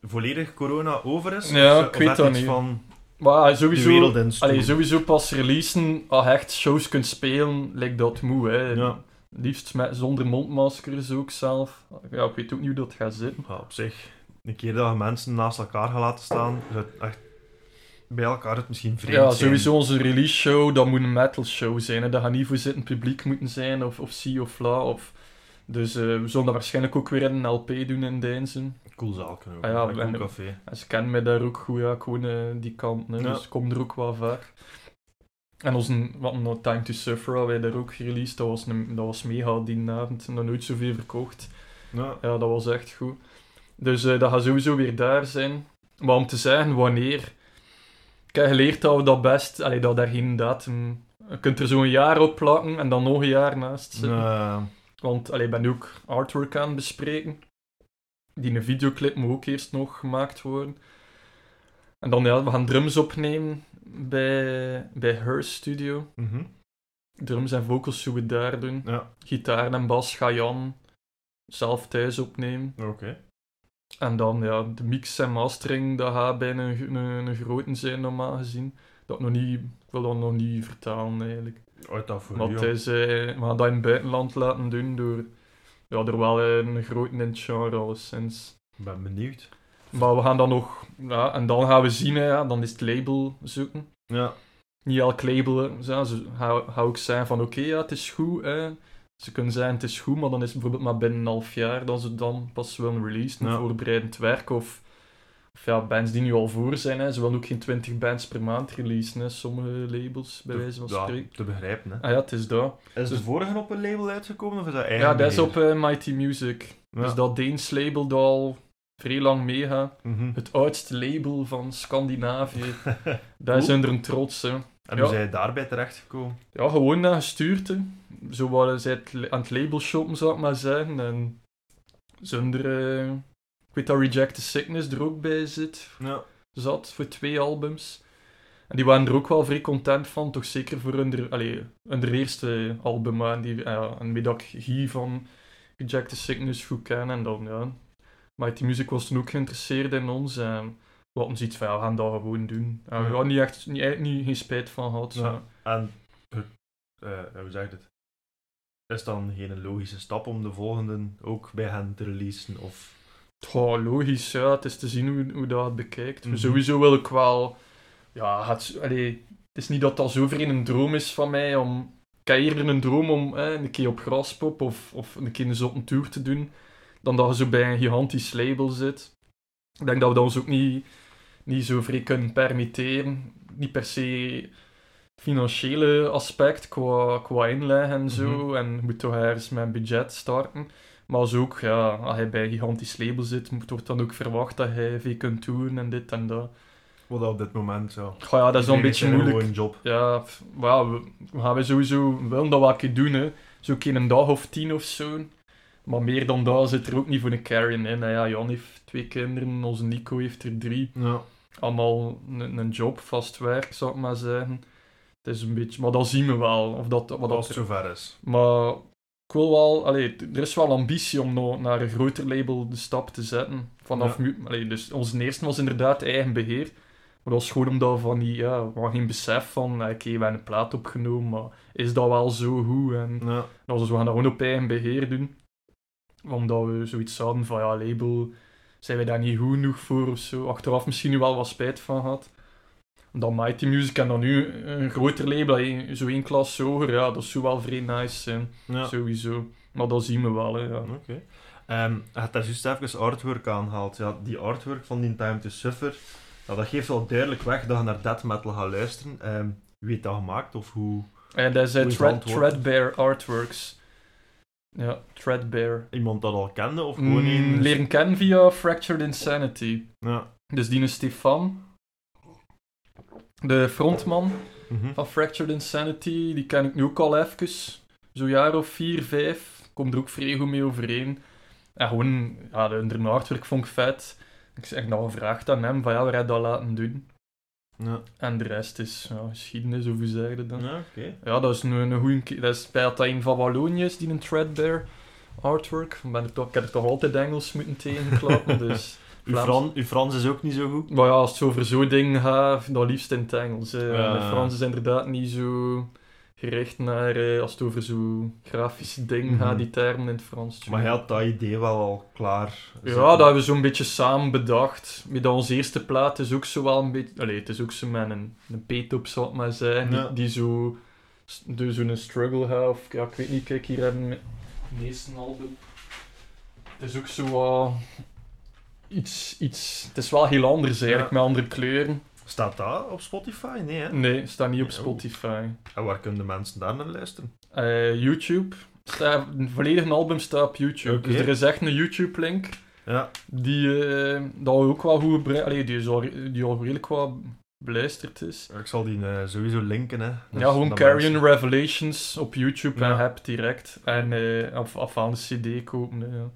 Speaker 1: volledig corona over is?
Speaker 2: Ja,
Speaker 1: Of-
Speaker 2: ik weet dat niet.
Speaker 1: van
Speaker 2: Maar
Speaker 1: de
Speaker 2: sowieso, allee, sowieso pas releasen, als je echt shows kunt spelen, lijkt dat moe. Hè.
Speaker 1: Ja.
Speaker 2: Liefst met, zonder mondmaskers ook zelf. Ja, ik weet ook niet hoe dat gaat zitten.
Speaker 1: Ja, op zich, een keer dat je mensen naast elkaar gaat laten staan, zou het echt bij elkaar het misschien vreemd
Speaker 2: Ja, sowieso onze release show, dat moet een metal show zijn. Hè. Dat gaat niet voor zitten publiek moeten zijn, of, of zie of la. Of... Dus eh, we zullen dat waarschijnlijk ook weer in een LP doen in Deinzen.
Speaker 1: Cool zaalken ook.
Speaker 2: Ah ja,
Speaker 1: een cool
Speaker 2: en-
Speaker 1: café.
Speaker 2: En ze kennen mij daar ook goed, ja, ik woon eh, die kant. Hè,
Speaker 1: Ja.
Speaker 2: Dus ik kom er ook wel vaak. En onze, wat No Time to Suffer hadden wij daar ook gereleased. Dat was, een, dat was mega die avond. Nog nooit zoveel verkocht.
Speaker 1: Ja,
Speaker 2: Ja, dat was echt goed. Dus eh, dat gaat sowieso weer daar zijn. Maar om te zeggen wanneer... Ik heb geleerd dat we dat best... Allee, dat daar geen datum... Je kunt er zo'n jaar op plakken en dan nog een jaar naast zitten. Want allee, ik ben ook artwork aan het bespreken. Die een videoclip moet ook eerst nog gemaakt worden. En dan ja, we gaan drums opnemen bij, bij Her Studio.
Speaker 1: mhm.
Speaker 2: Drums en vocals zullen we daar doen.
Speaker 1: Ja,
Speaker 2: Gitaar en bas ga Jan zelf thuis opnemen.
Speaker 1: oké.
Speaker 2: En dan ja, de mix en mastering, dat gaat bijna een, een, een grote zijn normaal gezien. Dat nog niet, ik wil dat nog niet vertalen eigenlijk.
Speaker 1: Uit dat voor
Speaker 2: zei, we gaan dat in het buitenland laten doen door ja, er wel een grote in het genre alleszins.
Speaker 1: Ik ben benieuwd.
Speaker 2: Maar we gaan dan nog, ja, en dan gaan we zien, ja, dan is het label zoeken.
Speaker 1: Ja,
Speaker 2: Niet elk label, zo, ze ga, ga ook zijn van oké, ja, het is goed. Hè. Ze kunnen zeggen het is goed, maar dan is het bijvoorbeeld maar binnen een half jaar dat ze dan pas willen releasen,
Speaker 1: Ja.
Speaker 2: voorbereidend werk. Of, of ja, bands die nu al voor zijn, hè. ze willen ook geen 20 bands per maand releasen, hè. sommige labels, bij wijze van
Speaker 1: ja,
Speaker 2: spreken.
Speaker 1: te begrijpen. Hè.
Speaker 2: Ah ja, het is dat.
Speaker 1: Is de
Speaker 2: Dus-
Speaker 1: vorige op een label uitgekomen of is dat eigen
Speaker 2: Ja, dat is op eh, Mighty Music.
Speaker 1: Ja.
Speaker 2: Dus dat Deens label dat al vrij lang meegaat.
Speaker 1: Mhm.
Speaker 2: Het oudste label van Scandinavië. Daar zijn er een trots, hè.
Speaker 1: En
Speaker 2: Ja.
Speaker 1: hoe zijn je daarbij terechtgekomen?
Speaker 2: Ja, gewoon naar gestuurd, hè. Zo waren zij aan het label shoppen, zou ik maar zeggen. En zonder... eh, ik weet dat Reject the Sickness er ook bij zit.
Speaker 1: Ja.
Speaker 2: Zat, voor twee albums. En die waren er ook wel vrij content van. Toch zeker voor hun, allee, hun eerste album. En, die, ja, en met dat ik Guy van Reject the Sickness goed ken. En dan, ja... Mighty Music was toen ook geïnteresseerd in ons. En we hadden zoiets van, ja, we gaan dat gewoon doen. En we hadden niet echt, niet, eigenlijk niet, geen spijt van gehad. zo.
Speaker 1: En, eh, hoe zeg je het? Is dan geen logische stap om de volgende ook bij hen te releasen? Of...
Speaker 2: Goh, logisch, ja. Het is te zien hoe, hoe dat het bekijkt.
Speaker 1: Mhm.
Speaker 2: Sowieso wil ik wel... Ja, het, allee, het is niet dat dat zo vreemd een droom is van mij om... Ik heb eerder een droom om een keer op Graspop of, of een keer een zotte tour te doen, dan dat je zo bij een gigantisch label zit. Ik denk dat we dat ons ook niet, niet zo vrij kunnen permitteren. Niet per se financiële aspect qua, qua inleg en zo. En je moet toch ergens met een budget starten. Maar als ook, ja, als je bij een gigantisch label zit, moet wordt dan ook verwacht dat je veel kunt doen en dit en dat.
Speaker 1: Wat op dit moment zo.
Speaker 2: Goh, ja, dat is wel een beetje moeilijk.
Speaker 1: Gewoon job.
Speaker 2: Ja, ja, we, we gaan wij sowieso wel dat wat doen, hè. Zo een keer een dag of tien of zo. Maar meer dan dat zit er ook niet voor een carry in. Nou ja, Jan heeft twee kinderen, onze Nico heeft er drie.
Speaker 1: Ja.
Speaker 2: Allemaal een, een job, vast werk, zou ik maar zeggen. Het is een beetje... Maar dat zien we wel. Of dat, wat dat
Speaker 1: als het zover is.
Speaker 2: maar ik wil wel, allee, er is wel ambitie om no- naar een groter label de stap te zetten. Vanaf
Speaker 1: Ja.
Speaker 2: nu, allee, dus onze eerste was inderdaad eigen beheer. Maar dat was gewoon omdat we van die, ja, we hadden geen besef van, oké, we hebben een plaat opgenomen, maar is dat wel zo goed? En
Speaker 1: Ja.
Speaker 2: was, we gaan dat gewoon op eigen beheer doen. Omdat we zoiets hadden van, ja, label, zijn we daar niet goed genoeg voor of zo. Achteraf misschien nu wel wat spijt van gehad. Dan Mighty Music en dan nu een groter label, eh, zo één klas hoger, ja, dat zou wel vrij nice zijn.
Speaker 1: Ja.
Speaker 2: Sowieso. Maar dat zien we wel, hè, ja.
Speaker 1: Oké. Ehm, je hebt daar juist even artwork aangehaald. Ja, die artwork van die Time to Suffer, dat geeft wel duidelijk weg dat je naar death metal gaat luisteren. Ehm, wie heeft dat gemaakt of hoe
Speaker 2: En dat is eh,
Speaker 1: Hoe is antwoord?
Speaker 2: Threadbare Artworks. Ja, Threadbare.
Speaker 1: iemand dat al kende of gewoon
Speaker 2: Mm,
Speaker 1: een...
Speaker 2: leren kennen via Fractured Insanity.
Speaker 1: Ja.
Speaker 2: Dus die is Stefan, de frontman
Speaker 1: Mhm.
Speaker 2: van Fractured Insanity, die ken ik nu ook al even. Zo'n jaar of vier, vijf. Komt er ook vrij goed mee overeen. En gewoon, ja, de, de artwork vond ik vet. Ik zeg nog gevraagd aan hem, van ja, waar heb je dat laten doen?
Speaker 1: Ja,
Speaker 2: En de rest is ja, geschiedenis, of hoe zeg je dat dan?
Speaker 1: ja oké.
Speaker 2: Ja, dat is een, een goeie... Dat is bij dat een van Wallonië is, die een Threadbare artwork. Ben ik, toch, ik heb er toch altijd Engels moeten tegenklappen, dus...
Speaker 1: Uw,
Speaker 2: Vlaams-
Speaker 1: Fran, uw Frans is ook niet zo goed.
Speaker 2: Maar ja, als het over zo'n ding gaat, dan liefst in het Engels. hè. Mijn Frans is inderdaad niet zo gericht naar... eh, als het over zo'n grafische ding
Speaker 1: Mhm.
Speaker 2: gaat, die termen in het Frans.
Speaker 1: Maar hij had dat idee wel al klaar.
Speaker 2: Ja, dat hebben we zo'n beetje samen bedacht. Met onze eerste plaat is ook zo wel een beetje... Allee, het is ook zo met een, een peet op, zal ik maar.
Speaker 1: Ja.
Speaker 2: Die, die zo... Dus zo'n struggle heeft. Of, ja, ik weet niet, kijk, hier hebben we het eerste album. Het is ook zo wat... iets, iets... Het is wel heel anders eigenlijk,
Speaker 1: Ja.
Speaker 2: met andere kleuren.
Speaker 1: Staat dat op Spotify? Nee, hè?
Speaker 2: Nee, staat niet op. Spotify.
Speaker 1: En waar kunnen de mensen daar naar luisteren?
Speaker 2: Eh, YouTube. Staat, een volledig album staat op YouTube. Dus er is echt een YouTube-link.
Speaker 1: Ja,
Speaker 2: Die, eh, dat ook wel goed gebruikt. Allee, die, is al, die al redelijk wat beluisterd is.
Speaker 1: ik zal die eh, sowieso linken. Hè. Dus
Speaker 2: ja, gewoon Carrion
Speaker 1: mensen-
Speaker 2: Revelations op YouTube en heb direct. En af, af aan de CD kopen. hè, ja.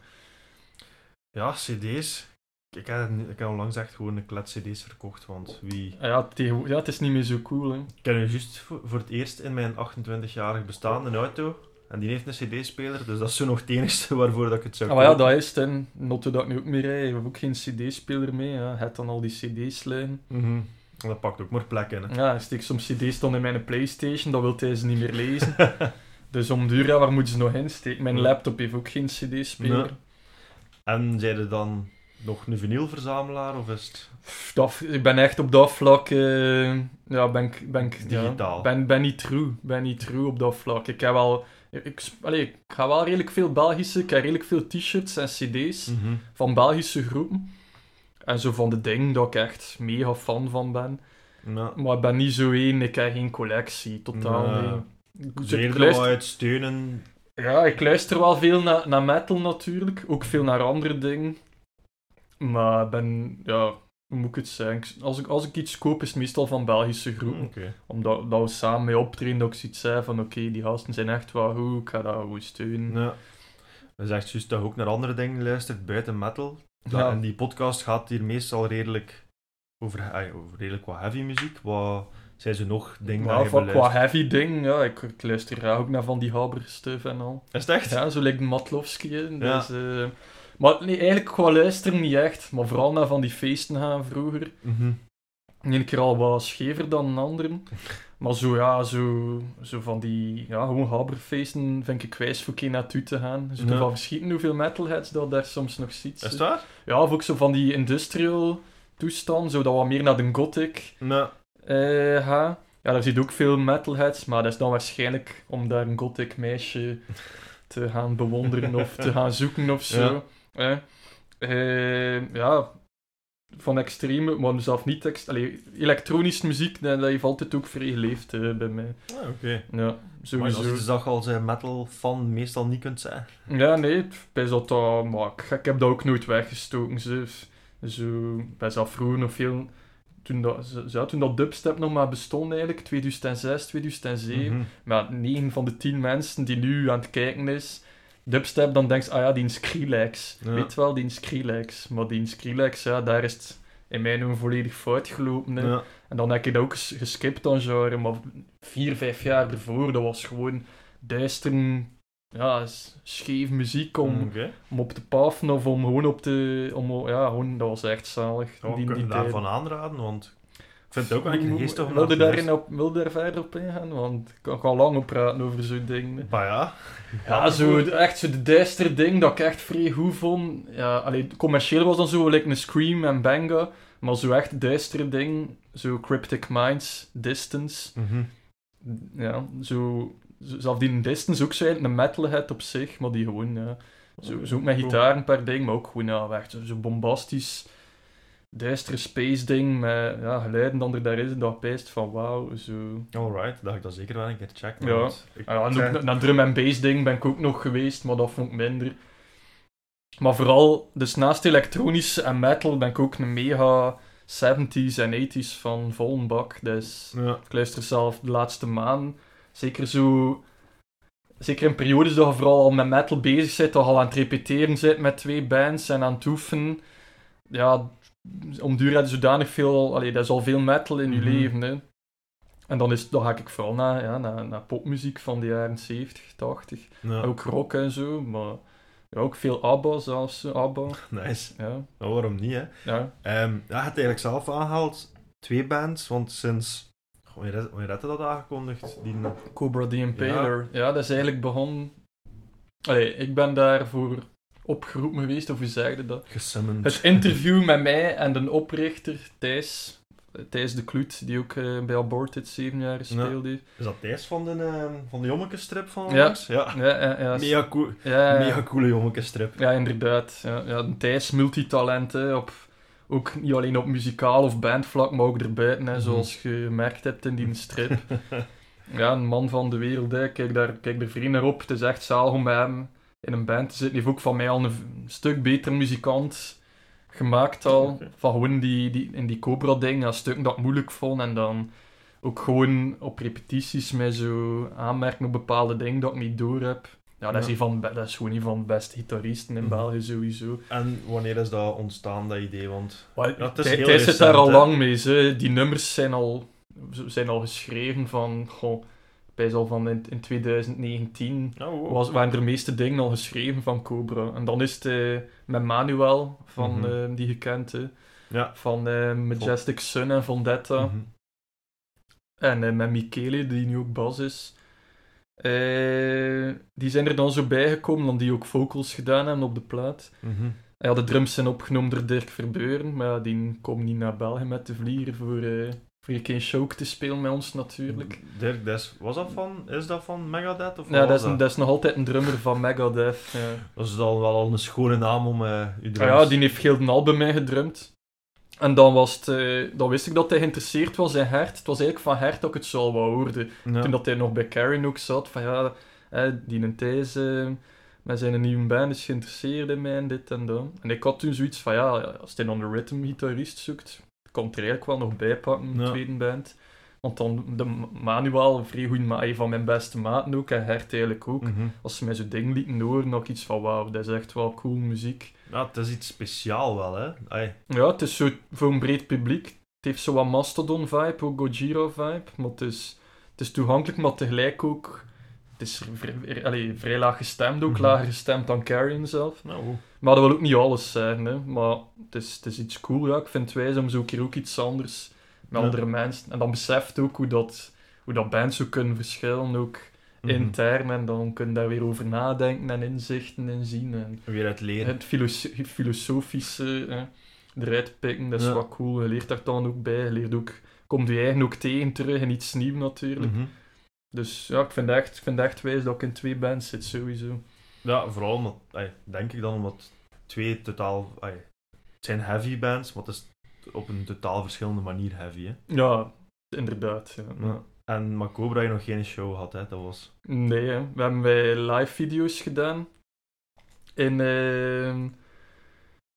Speaker 1: Ja, cd's. Ik heb, ik heb onlangs echt gewoon een klets cd's verkocht, want wie...
Speaker 2: Ja, tegen- ja, het is niet meer zo cool. Hè.
Speaker 1: Ik ken nu juist voor, voor het eerst in mijn 28-jarig bestaan een auto. En die heeft een cd-speler, dus dat is zo nog het enigste waarvoor dat ik het zou
Speaker 2: Ah, maar ja, dat is het. hè. Notto dat ik nu ook meer rij. Ik heb ook geen CD-speler mee. Ja. Het dan al die CD's liggen.
Speaker 1: En dat pakt ook maar plek in. Hè.
Speaker 2: Ja, ik steek soms CD's dan in mijn PlayStation. Dat wil hij ze niet meer lezen. dus om duur, ja, waar moeten ze nog in steken? Mijn laptop heeft ook geen CD-speler.
Speaker 1: Ja. En er dan nog een vinylverzamelaar of is het...
Speaker 2: Dat, ik ben echt op dat vlak, eh, ja, ben ik, ben ik
Speaker 1: Digitaal.
Speaker 2: Ja, ben, ben niet true, ben niet true op dat vlak. Ik heb wel, ik, ik, ga wel redelijk veel Belgische, ik heb redelijk veel t-shirts en cd's
Speaker 1: Mhm.
Speaker 2: van Belgische groepen. En zo van de dingen dat ik echt mega fan van ben.
Speaker 1: Ja.
Speaker 2: Maar ik ben niet zo één, ik heb geen collectie, totaal
Speaker 1: Nee.
Speaker 2: niet. Ik, ik, luister,
Speaker 1: uit steunen.
Speaker 2: ja, ik luister wel veel naar, naar metal natuurlijk, ook veel naar andere dingen. Maar ben, ja, hoe moet ik het zeggen? Als ik, als ik iets koop, is het meestal van Belgische groepen.
Speaker 1: Oké.
Speaker 2: Omdat dat we samen mee optreden, dat ik zoiets zei van oké, die gasten zijn echt wel goed, ik ga dat goed steunen.
Speaker 1: Ja. Dat is echt juist dat je ook naar andere dingen luistert buiten metal. Ja. En die podcast gaat hier meestal redelijk over, ah, over redelijk wat heavy muziek. Wat zijn ze nog dingen
Speaker 2: Ja, van, qua heavy ding, ja, ik, ik luister graag ook naar van die Haber stuff en al.
Speaker 1: Is het echt?
Speaker 2: Ja, zo lijkt Matlowski. hè,
Speaker 1: Ja.
Speaker 2: Dus, eh, maar nee, eigenlijk qua luisteren niet echt, maar vooral naar van die feesten gaan vroeger.
Speaker 1: Mhm.
Speaker 2: Eén keer al wat schever dan een andere. Maar zo, ja, zo, zo van die, ja, gewoon Haberfeesten vind ik wijs voor keer naartoe te gaan. Zo
Speaker 1: Ja.
Speaker 2: van verschieten hoeveel metalheads dat daar soms nog ziet.
Speaker 1: Is waar?
Speaker 2: Ja, of ook zo van die industrial toestand, zo dat wat meer naar de gothic
Speaker 1: Nou,
Speaker 2: eh gaat. Ja, daar zit ook veel metalheads, maar dat is dan waarschijnlijk om daar een gothic meisje te gaan bewonderen of te gaan zoeken of zo. Eh, eh, ja, van extreme, maar zelf niet ex allee, elektronische muziek, dat, heeft altijd ook vrij geleefd eh, bij mij.
Speaker 1: ah, oké.
Speaker 2: Ja,
Speaker 1: Maar dat
Speaker 2: sowieso.
Speaker 1: is iets dat je als eh, metal fan meestal niet kunt zijn.
Speaker 2: Ja, nee, bij dat dat, maar ik, ik heb dat ook nooit weggestoken. Zo, zo, bij dat vroeger nog veel, toen dat, ja, toen dat dubstep nog maar bestond eigenlijk, 2006, 2007,
Speaker 1: Mhm.
Speaker 2: maar 9 van de 10 mensen die nu aan het kijken is, dubstep, dan denk je, ah ja, die Skrillex.
Speaker 1: Ja.
Speaker 2: Weet wel, die Skrillex. Maar die Skrillex, ja, daar is het in mijn ogen volledig fout gelopen.
Speaker 1: Ja.
Speaker 2: En dan heb ik dat ook ges- geskipt dan genre, maar vier, vijf jaar ervoor, dat was gewoon duister, ja, scheef muziek om,
Speaker 1: Oké.
Speaker 2: om op te paffen of om gewoon op te, om, ja, gewoon, dat was echt zalig.
Speaker 1: Oh,
Speaker 2: die,
Speaker 1: kun je daarvan aanraden? Want vind het ook wel een geestig om
Speaker 2: Wil
Speaker 1: naar
Speaker 2: je
Speaker 1: te
Speaker 2: daarin op, wil je daar verder op ingaan? Want ik kan, kan lang op praten over zo'n ding.
Speaker 1: Maar ja.
Speaker 2: Ja, zo, echt zo de duister ding dat ik echt vrij goed vond. Ja, allee, commercieel was dan zo, like een Scream en Banga. Maar zo echt duistere ding, zo Cryptic Minds, Distance.
Speaker 1: Mhm.
Speaker 2: Ja, zo, zelf die Distance ook zo eigenlijk een metalhead op zich, maar die gewoon, ja, zo, zo ook met gitaar een paar dingen, maar ook gewoon, ja, echt zo, zo bombastisch, duistere space ding, met ja, geluiden dan er daar is, dat pijst van wauw, zo...
Speaker 1: Alright, dat ik dat zeker wel een keer checken.
Speaker 2: Ja.
Speaker 1: want ik-
Speaker 2: ja, en ook naar drum en bass ding ben ik ook nog geweest, maar dat vond ik minder. Maar vooral, dus naast elektronisch en metal ben ik ook een mega 70s en 80s van Vollenbak. Dus
Speaker 1: Ja.
Speaker 2: ik luister zelf de laatste maand. Zeker zo... Zeker in periodes dat je vooral al met metal bezig bent, dat je al aan het repeteren bent met twee bands en aan het oefenen. Ja, om duur zodanig veel, allee, dat is al veel metal in je
Speaker 1: Mhm.
Speaker 2: leven. Hè. En dan, is, dan ga ik vooral naar, ja, naar, naar popmuziek van de jaren 70, 80.
Speaker 1: Ja,
Speaker 2: Ook rock en zo, maar ja, ook veel ABBA zelfs. eh, ABBA,
Speaker 1: nice.
Speaker 2: ja.
Speaker 1: Nou, waarom niet, hè?
Speaker 2: ja.
Speaker 1: Ehm ja, je hebt eigenlijk zelf aangehaald twee bands, want sinds... Wanneer had je dat aangekondigd? Die...
Speaker 2: Cobra the Impaler. Ja. dat is eigenlijk begonnen... Allee, ik ben daarvoor opgeroepen geweest, of hoe zeg je dat? Het interview met mij en de oprichter, Thijs. Thijs de Kloet, die ook eh, bij Aborted zeven jaar speelde.
Speaker 1: Is dat Thijs van de, ehm, van de Jommekenstrip van
Speaker 2: Ja.
Speaker 1: Ja.
Speaker 2: Ja, ja, ja.
Speaker 1: Mega, cool,
Speaker 2: ja,
Speaker 1: mega coole Jommekenstrip.
Speaker 2: Ja, inderdaad. Ja, ja, Thijs multitalent, hè, op, ook niet alleen op muzikaal of bandvlak, maar ook erbuiten, hè,
Speaker 1: Mhm.
Speaker 2: zoals je gemerkt hebt in die strip. ja, een man van de wereld, hè. Kijk, daar, kijk er vrienden naar op. Het is echt zalig om bij hem in een band te zitten. Hij heeft ook van mij al een, stuk beter muzikant gemaakt al. Van gewoon die, die, in die Cobra-ding, ja, stukken dat ik moeilijk vond. En dan ook gewoon op repetities mij zo aanmerken op bepaalde dingen dat ik niet door heb. Ja, dat, is
Speaker 1: Ja.
Speaker 2: een van, dat is gewoon een van de beste gitaristen in
Speaker 1: Mhm.
Speaker 2: België sowieso.
Speaker 1: En wanneer is dat ontstaan, dat idee? Want Ja, het is heel
Speaker 2: zit daar al
Speaker 1: hè?
Speaker 2: lang mee. Ze. Die nummers zijn al, zijn al geschreven van... Goh, bij al van in, in 2019
Speaker 1: oh, wow.
Speaker 2: was, waren de meeste dingen al geschreven van Cobra. En dan is het eh, met Manuel, van,
Speaker 1: Mhm.
Speaker 2: eh, die gekend, hè,
Speaker 1: Ja.
Speaker 2: van eh, Majestic Sun en Vendetta.
Speaker 1: Mhm.
Speaker 2: En met Michele, die nu ook bas is. Die zijn er dan zo bijgekomen, omdat die ook vocals gedaan hebben op de plaat.
Speaker 1: Mhm.
Speaker 2: Ja, de drums zijn opgenomen door Dirk Verbeuren, maar die komt niet naar België met de vliegen voor, voor een keer show te spelen met ons natuurlijk.
Speaker 1: Dirk Des, was dat van, is dat van Megadeth? Of
Speaker 2: Ja, dat is, een- dat is nog altijd een drummer van Megadeth. Ja.
Speaker 1: Dat is dan wel al een schone naam om je
Speaker 2: Ah
Speaker 1: drums...
Speaker 2: ja, die heeft heel een album mee gedrumd. En dan, was het, eh, dan wist ik dat hij geïnteresseerd was in Hert. Het was eigenlijk van Hert dat ik het zo al wat hoorde.
Speaker 1: Ja.
Speaker 2: Toen dat hij nog bij Karen ook zat, van ja, die een Thijs eh, met zijn nieuwe band is geïnteresseerd in mij en dit en dat. En ik had toen zoiets van, ja, als hij dan een rhythm-gitarist zoekt, het er eigenlijk wel nog bij pakken,
Speaker 1: Ja.
Speaker 2: tweede band. Want dan, de Manuel, een vrij goede ma een van mijn beste maten ook, en Hert eigenlijk ook.
Speaker 1: Mhm.
Speaker 2: Als ze mij zo dingen lieten horen, nog iets van, wauw, dat is echt wel cool muziek.
Speaker 1: Ja, het is iets speciaal wel, hè. Ai.
Speaker 2: Ja, het is zo voor een breed publiek. Het heeft zo wat Mastodon-vibe, ook Gojira-vibe. Maar het is, het is toegankelijk, maar tegelijk ook... Het is vrij, allee, vrij laag gestemd, ook
Speaker 1: Mhm.
Speaker 2: lager gestemd dan Carrion zelf.
Speaker 1: Nou,
Speaker 2: Maar dat wil ook niet alles zijn, hè. Maar het is, het is iets cool, ja. Ik vind het wijs om zo keer ook iets anders met
Speaker 1: Ja.
Speaker 2: andere mensen... En dan beseft ook hoe dat, hoe dat bands zo kunnen verschillen, ook
Speaker 1: mhm.
Speaker 2: intern. En dan kun je daar weer over nadenken en inzichten in zien. En
Speaker 1: Weer uit leren.
Speaker 2: het filoso- filosofische eh, eruit pikken, dat is
Speaker 1: Ja.
Speaker 2: wat cool. Je leert daar dan ook bij. Je leert ook, komt je eigen ook tegen terug en iets nieuws natuurlijk.
Speaker 1: Mhm.
Speaker 2: Dus ja, ik vind, echt, ik vind echt wijs dat ik in twee bands zit, sowieso.
Speaker 1: Ja, vooral omdat, denk ik dan, omdat twee totaal... het zijn heavy bands, maar het is op een totaal verschillende manier heavy, hè.
Speaker 2: Ja, inderdaad. Ja.
Speaker 1: Ja. En Macobra je nog geen show had, hè. Dat was...
Speaker 2: Nee, hè. we hebben bij live video's gedaan. In, ehm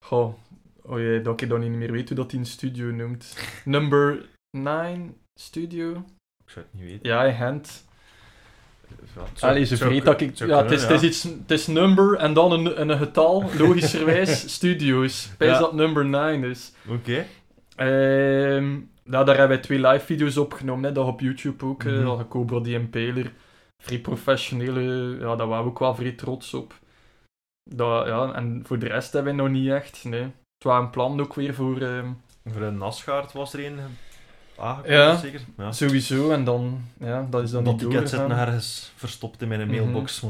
Speaker 2: goh, oh jee, dat ik dan niet meer weet hoe dat die een studio noemt. Number 9 Studio?
Speaker 1: Ik zou het niet weten.
Speaker 2: Ja, in Gent.
Speaker 1: Ja,
Speaker 2: Allee, ze vreet
Speaker 1: kun-
Speaker 2: dat ik... Ja, het is, het, is iets, het is number en dan een, een getal, logischerwijs, studio's. Bij
Speaker 1: Ja.
Speaker 2: dat number 9 is.
Speaker 1: Oké.
Speaker 2: Ehm nou, daar hebben wij twee live video's opgenomen, hè, dat op YouTube ook. Mm Cobra die Impaler. Vrij professionele, ja, daar waren we ook wel vrij trots op. Dat, ja, en voor de rest hebben we nog niet echt, nee. Het was een plan ook weer voor... ehm,
Speaker 1: Voor een Nasgaard was er een aangekondigd,
Speaker 2: Ja.
Speaker 1: zeker? Ja.
Speaker 2: Sowieso, en dan, ja, dat is dan niet
Speaker 1: ticket zit nog ergens verstopt in mijn
Speaker 2: Mhm.
Speaker 1: mailbox.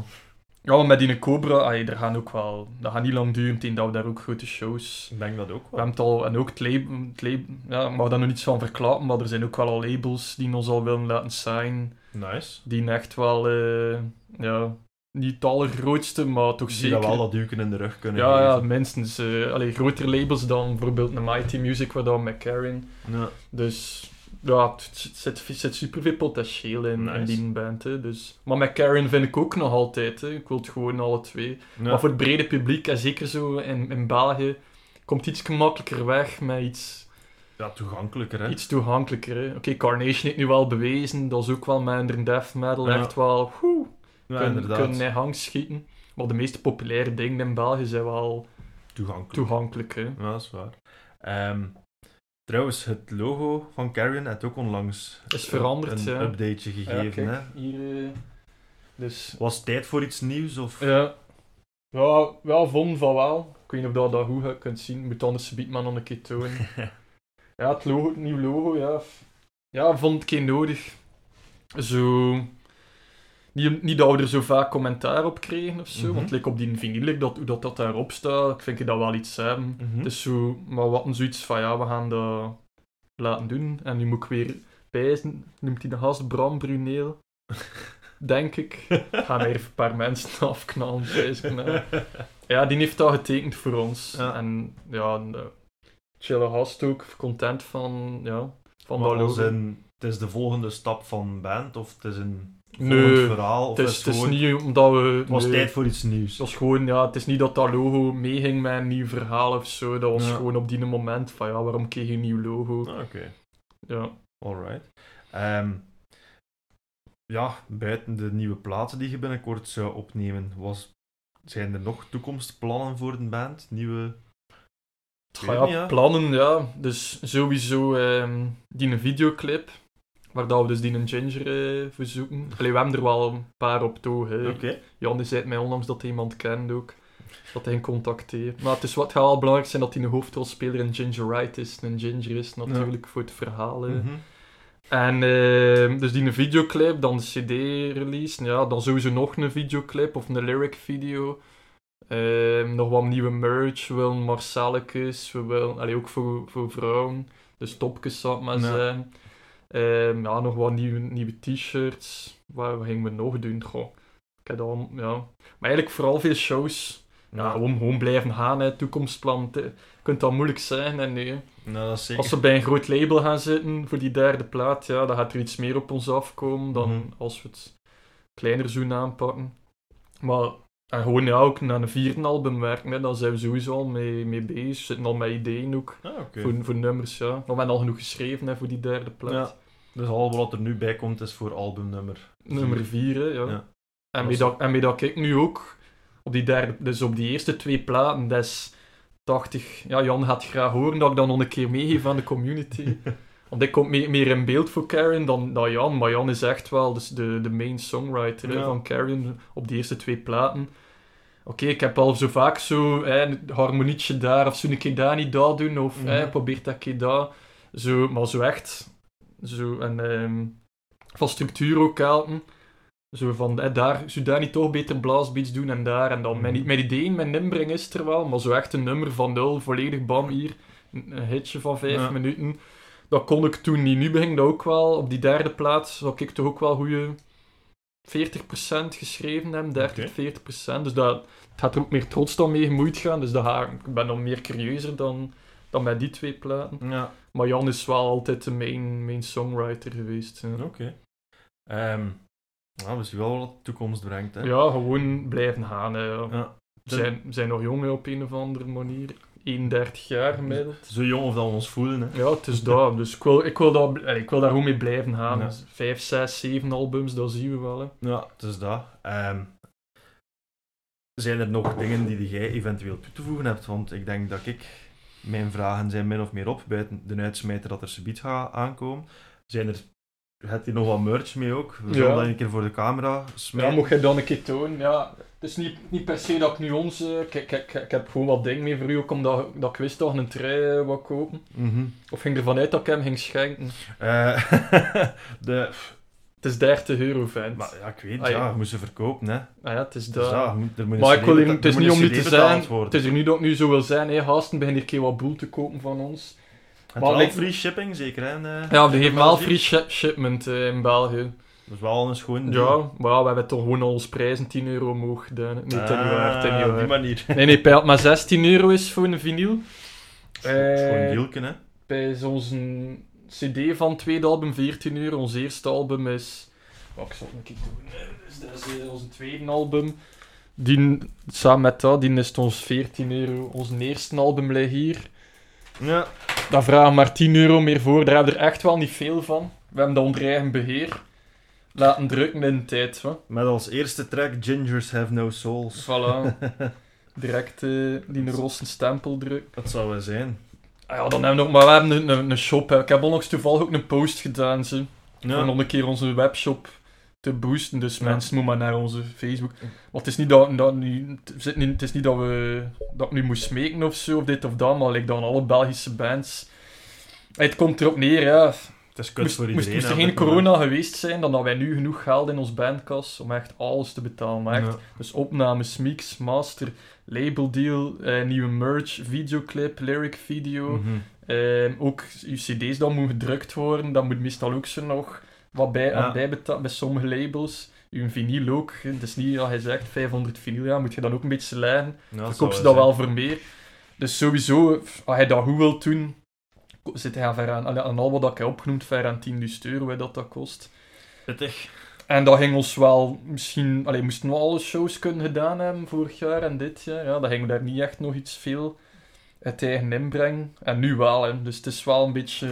Speaker 2: Ja, maar met die Cobra, ay, er gaan ook wel... Dat gaat niet lang duren tegen dat we daar ook grote shows...
Speaker 1: Ik denk dat ook
Speaker 2: We
Speaker 1: wel.
Speaker 2: hebben het al... En ook het label... Het label ja, ik mag daar nog niets van verklappen, maar er zijn ook wel al labels die ons al willen laten signen.
Speaker 1: Nice.
Speaker 2: Die echt wel... eh, ja, niet het allergrootste, maar toch
Speaker 1: Die
Speaker 2: zeker...
Speaker 1: dat wel dat duiken in de rug kunnen
Speaker 2: ja, ja,
Speaker 1: geven.
Speaker 2: minstens. eh allee, grotere labels dan bijvoorbeeld een Mighty Music, waar dan met Karen.
Speaker 1: Ja.
Speaker 2: Dus ja, het zit, zit, superveel potentieel in, in die band. Hè. Dus, maar met Karen vind ik ook nog altijd. Hè. Ik wil het gewoon alle twee.
Speaker 1: Ja.
Speaker 2: Maar voor het brede publiek, en zeker zo in, in België, komt iets gemakkelijker weg met iets,
Speaker 1: ja, toegankelijker, hè.
Speaker 2: iets toegankelijker. hè. Oké, Carnation heeft nu wel bewezen, dat is ook wel met hun death metal
Speaker 1: Ja.
Speaker 2: echt wel... Woe,
Speaker 1: ja,
Speaker 2: kunnen,
Speaker 1: inderdaad.
Speaker 2: kunnen in hang schieten. Maar de meeste populaire dingen in België zijn wel
Speaker 1: Toegankelijk.
Speaker 2: toegankelijk. Hè.
Speaker 1: Ja, dat is waar. Ehm, trouwens, het logo van Carrion heeft ook onlangs
Speaker 2: Is veranderd,
Speaker 1: een
Speaker 2: ja.
Speaker 1: updateje
Speaker 2: Ja,
Speaker 1: gegeven.
Speaker 2: kijk,
Speaker 1: hè?
Speaker 2: hier... eh, dus...
Speaker 1: Was het tijd voor iets nieuws? Of...
Speaker 2: Ja. Ja, wel vonden van wel. Ik weet niet of dat, dat goed kunt zien. Moet anders biedt maar nog een keer tonen. ja, het, logo, het nieuwe logo, ja. Ja, vond ik geen nodig. Zo... Niet, niet dat we er zo vaak commentaar op kregen of zo,
Speaker 1: Mhm.
Speaker 2: want like op die vinyl, dat, hoe dat, dat daarop staat, ik vind ik dat wel iets hebben.
Speaker 1: Mhm.
Speaker 2: Het is zo, maar wat een zoiets van, ja, we gaan dat laten doen. En nu moet ik weer bijzen, noemt hij de gast Bram Bruneel, denk ik. Gaan er even een paar mensen afknallen, bijzen. hè. Ja, die heeft dat getekend voor ons.
Speaker 1: Ja.
Speaker 2: En ja, een eh, chille gast ook, content van, ja, van
Speaker 1: Maar
Speaker 2: dat
Speaker 1: als
Speaker 2: logo.
Speaker 1: in, het is de volgende stap van band, of het is een
Speaker 2: Nee,
Speaker 1: volgend verhaal, of
Speaker 2: Het is,
Speaker 1: het
Speaker 2: niet omdat we...
Speaker 1: het was
Speaker 2: nee,
Speaker 1: tijd voor iets nieuws.
Speaker 2: Het was gewoon, ja, het is niet dat dat logo meeging met een nieuw verhaal of zo. Dat was
Speaker 1: Ja.
Speaker 2: gewoon op die moment van, ja, waarom kreeg je een nieuw logo?
Speaker 1: Ah, Oké.
Speaker 2: Ja.
Speaker 1: Alright. Ehm, ja, buiten de nieuwe platen die je binnenkort zou opnemen, was, zijn er nog toekomstplannen voor de band? Nieuwe...
Speaker 2: Ja,
Speaker 1: niet, ja.
Speaker 2: plannen, ja. Dus sowieso ehm, die een videoclip, waar dat we dus die een Ginger eh, verzoeken. Allee, we hebben er wel een paar op toe. Hè.
Speaker 1: Oké.
Speaker 2: Jan die zei mij onlangs dat hij iemand kent ook. Dat hij een contacteert. Maar het, is wat, gaat wel belangrijk zijn dat hij een hoofdrolspeler een Gingerite is. Een Ginger is natuurlijk voor het verhaal. hè.
Speaker 1: Mhm.
Speaker 2: En ehm, dus die een videoclip, dan de CD-release. Ja, dan sowieso nog een videoclip of een lyric video. Ehm, nog wat nieuwe merch. We willen Marcelletjes. We willen, allee, ook voor, voor vrouwen. Dus topjes ik maar
Speaker 1: Ja.
Speaker 2: zijn. Ehm, ja, nog wat nieuwe, nieuwe t-shirts. Wat, wat gingen we nog doen? Goh. Ik heb dan, ja. Maar eigenlijk vooral veel shows. Ja, gewoon, gewoon blijven gaan, hè. toekomstplan. Je kunt dat moeilijk zijn. En nee.
Speaker 1: Nou, dat zeker.
Speaker 2: Als we bij een groot label gaan zitten voor die derde plaat, ja, dan gaat er iets meer op ons afkomen dan
Speaker 1: Mhm.
Speaker 2: als we het kleiner zoen aanpakken. Maar en gewoon ja, ook naar een vierde album werken, hè, daar zijn we sowieso al mee, mee bezig. We zitten al met ideeën ook
Speaker 1: Ah,
Speaker 2: voor, voor nummers. Ja. Maar we hebben al genoeg geschreven hè, voor die derde plaat.
Speaker 1: Ja. Dus al wat er nu bij komt is voor albumnummer.
Speaker 2: Nummer vier, hè, ja.
Speaker 1: Ja.
Speaker 2: En,
Speaker 1: is-
Speaker 2: dat, en met dat ik nu ook op die derde, dus op die eerste twee platen, dat is 80. Ja, Jan gaat graag horen dat ik dat nog een keer meegeef aan de community. Want ik kom meer, meer in beeld voor Karen dan, dan Jan. Maar Jan is echt wel dus de, de main songwriter hè, van Karen op die eerste twee platen. Oké, ik heb al zo vaak zo hè, een harmonietje daar of zo een keer daar niet dat doen. Of
Speaker 1: Mhm.
Speaker 2: hè, probeer dat keer dat. Zo, maar zo echt. Zo, en ehm, van structuur ook helpen. Zo van, hè, daar, zou daar niet toch beter blaasbeats doen en daar. En dan mijn,
Speaker 1: Mhm.
Speaker 2: mijn ideeën, mijn inbreng is er wel. Maar zo echt een nummer van nul, volledig bam hier. Een, een hitje van vijf
Speaker 1: Ja.
Speaker 2: minuten. Dat kon ik toen niet. Nu begin dat ook wel. Op die derde plaats zou ik toch ook wel goede 40% geschreven hebben. 30,
Speaker 1: Oké.
Speaker 2: 40%. Dus dat, het gaat er ook meer trots dan mee gemoeid gaan. Dus dat ik ben dan meer curieuzer dan, dan met die twee platen.
Speaker 1: Ja,
Speaker 2: Maar Jan is wel altijd de main, main songwriter geweest.
Speaker 1: Oké. Ehm nou, we zien wel wat de toekomst brengt. Hè.
Speaker 2: Ja, gewoon blijven gaan. Hè. ja. Zijn, zijn nog jong hè, op een of andere manier. 31 jaar gemiddeld.
Speaker 1: Zo jong of dat we ons voelen. Hè.
Speaker 2: Ja, het is dat. Dus ik wil, ik wil, allee, ik wil daar gewoon mee blijven gaan.
Speaker 1: Ja.
Speaker 2: Dus vijf, zes, zeven albums, dat zien we wel. Hè.
Speaker 1: Ja, het is dat. Ehm, zijn er nog dingen die jij eventueel toe te voegen hebt? Want ik denk dat ik... Mijn vragen zijn min of meer op, buiten de uitsmijter dat er subiet gaat aankomen. Zijn er... Heb je nog wat merch mee ook? We
Speaker 2: Ja.
Speaker 1: zullen dat een keer voor de camera
Speaker 2: Ja,
Speaker 1: smijten.
Speaker 2: mocht je dan een keer tonen. Ja, het is niet, niet per se dat ik nu ons... eh, ik, ik, ik, ik heb gewoon wat dingen mee voor u, ook omdat dat ik wist dat een trui eh, wou kopen.
Speaker 1: Mhm.
Speaker 2: Of ging ervan uit dat ik hem ging schenken.
Speaker 1: Eh, de,
Speaker 2: Het is 30 euro, vent.
Speaker 1: maar ja, ik weet,
Speaker 2: Ah, ja.
Speaker 1: ja, we moesten verkopen, hè.
Speaker 2: Ah ja, het is
Speaker 1: Dus
Speaker 2: dat.
Speaker 1: ja, moet- er moet een
Speaker 2: Maar ik wil hier, het is niet
Speaker 1: moet
Speaker 2: om
Speaker 1: een
Speaker 2: nu te zijn. Het is er nu dat ik nu zo wil zijn. Hé, gasten beginnen hier een keer wat boel te kopen van ons.
Speaker 1: En
Speaker 2: maar
Speaker 1: wel
Speaker 2: like-
Speaker 1: free shipping, zeker, hè? eh,
Speaker 2: Ja, we geven wel free shi- shipment eh, in België.
Speaker 1: Dat is wel een schoon
Speaker 2: Ja, maar ja, we hebben toch gewoon al ons prijzen 10 euro omhoog gedaan. Nee, het is niet waar, het is niet
Speaker 1: Ah, op die manier.
Speaker 2: Nee, nee, bij maar 16 euro is voor een vinyl. Eh,
Speaker 1: dealken, hè.
Speaker 2: bij onze CD van het tweede album 14 euro. Ons eerste album is. Oh, ik zal het een keer doen. Dus dat is eh, onze tweede album. Die, samen met dat, die is het ons 14 euro. Ons eerste album ligt hier.
Speaker 1: Ja.
Speaker 2: Daar vragen we maar 10 euro meer voor. Daar hebben we er echt wel niet veel van. We hebben dat onder eigen beheer. Laten drukken in de tijd. Hè.
Speaker 1: Met als eerste track Gingers Have No Souls.
Speaker 2: Voilà. Direct eh, die rosse stempel druk.
Speaker 1: Dat zou wel zijn.
Speaker 2: Ah ja, dan hebben we nog, maar we hebben een, een, een shop. Hè. Ik heb onlangs toevallig ook een post gedaan. Ze, Om nog een keer onze webshop te boosten. Dus
Speaker 1: Ja.
Speaker 2: mensen moeten maar naar onze Facebook. Want het is niet dat, dat, nu, het is niet, het is niet dat, we, dat ik nu moest smeken of zo, of dit of dat, maar like dan alle Belgische bands. Het komt erop neer, ja.
Speaker 1: Het is
Speaker 2: Moest,
Speaker 1: voor
Speaker 2: moest,
Speaker 1: iedereen.
Speaker 2: moest er geen
Speaker 1: moment.
Speaker 2: corona geweest zijn, dan hadden wij nu genoeg geld in ons bandkas om echt alles te betalen. Maar echt,
Speaker 1: Ja.
Speaker 2: dus opnames, mix, master, label deal, eh, nieuwe merch, videoclip, lyric video. Ehm, ook je cd's dan moet gedrukt worden, dat moet meestal ook zo nog wat bij,
Speaker 1: Ja.
Speaker 2: aan bijbetaald bij sommige labels. Uw vinyl ook, het is niet, ja, hij zegt 500 vinyl, ja, moet je dan ook een beetje leggen.
Speaker 1: Ja, dat
Speaker 2: Verkoop ze dat wel voor meer. Dus sowieso, als hij dat goed wil doen, zit hij aan, ver aan, aan al wat ik heb opgenoemd, ver aan 10.000 euro, hè, dat dat kost.
Speaker 1: Pittig.
Speaker 2: En dat ging ons wel misschien... Allee, moesten we alle shows kunnen gedaan hebben vorig jaar en dit jaar. Ja, dat ging daar niet echt nog iets veel uit eigen inbreng. En nu wel, hè. Dus het is wel een beetje...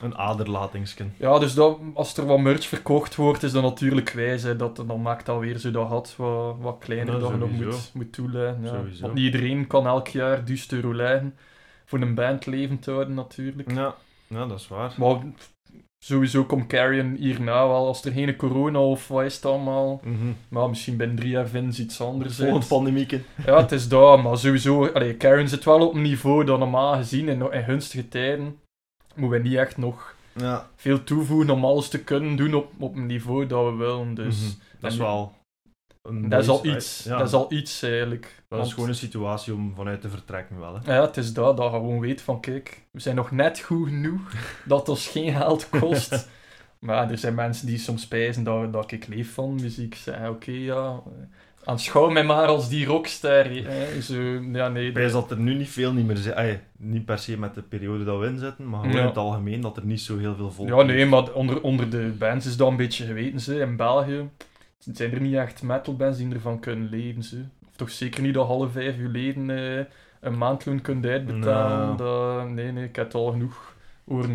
Speaker 1: Een aderlatingsken.
Speaker 2: Ja, dus dat, als er wat merch verkocht wordt, is dat natuurlijk wijs. Hè, dat, dan maakt dat weer zo dat gat wat, wat kleiner
Speaker 1: Ja,
Speaker 2: dat je nog moet, moet toeleggen. Ja. Want niet iedereen kan elk jaar 1000 euro leggen voor een band levend houden, natuurlijk.
Speaker 1: Ja. ja, dat is waar.
Speaker 2: Maar sowieso komt Carrion hierna wel, als er geen corona of wat is het allemaal...
Speaker 1: Mhm.
Speaker 2: Maar misschien binnen drie jaar vinden ze iets anders
Speaker 1: Volgend
Speaker 2: uit.
Speaker 1: pandemieken.
Speaker 2: Ja, het is dat, maar sowieso... Allee, Karen zit wel op een niveau dat normaal gezien in, in gunstige tijden moeten we niet echt nog
Speaker 1: Ja.
Speaker 2: veel toevoegen om alles te kunnen doen op, op een niveau dat we willen. Dus
Speaker 1: Mhm. Dat is wel... Een
Speaker 2: dat is al iets.
Speaker 1: Ja.
Speaker 2: Dat is al iets eigenlijk.
Speaker 1: Dat is gewoon een situatie om vanuit te vertrekken wel, hè.
Speaker 2: Ja, het is dat, dat je gewoon weet van kijk, we zijn nog net goed genoeg dat ons geen geld kost. maar er zijn mensen die soms spijzen dat, dat ik leef van muziek. Zeggen, oké, ja, aanschouw mij maar als die rockster. Hè. Zo, ja, nee,
Speaker 1: dat er nu niet veel niet meer. Ay, niet per se met de periode dat we in zitten, maar gewoon
Speaker 2: Ja.
Speaker 1: in het algemeen dat er niet zo heel veel volk
Speaker 2: Ja, nee, maar onder, onder de bands is dat een beetje geweten. Ze. In België zijn er niet echt metalbands die ervan kunnen leven. Ze. Of toch zeker niet dat half vijf uur leden eh, een maandloon kunt uitbetalen.
Speaker 1: Nou.
Speaker 2: Dat, nee, nee, ik heb al genoeg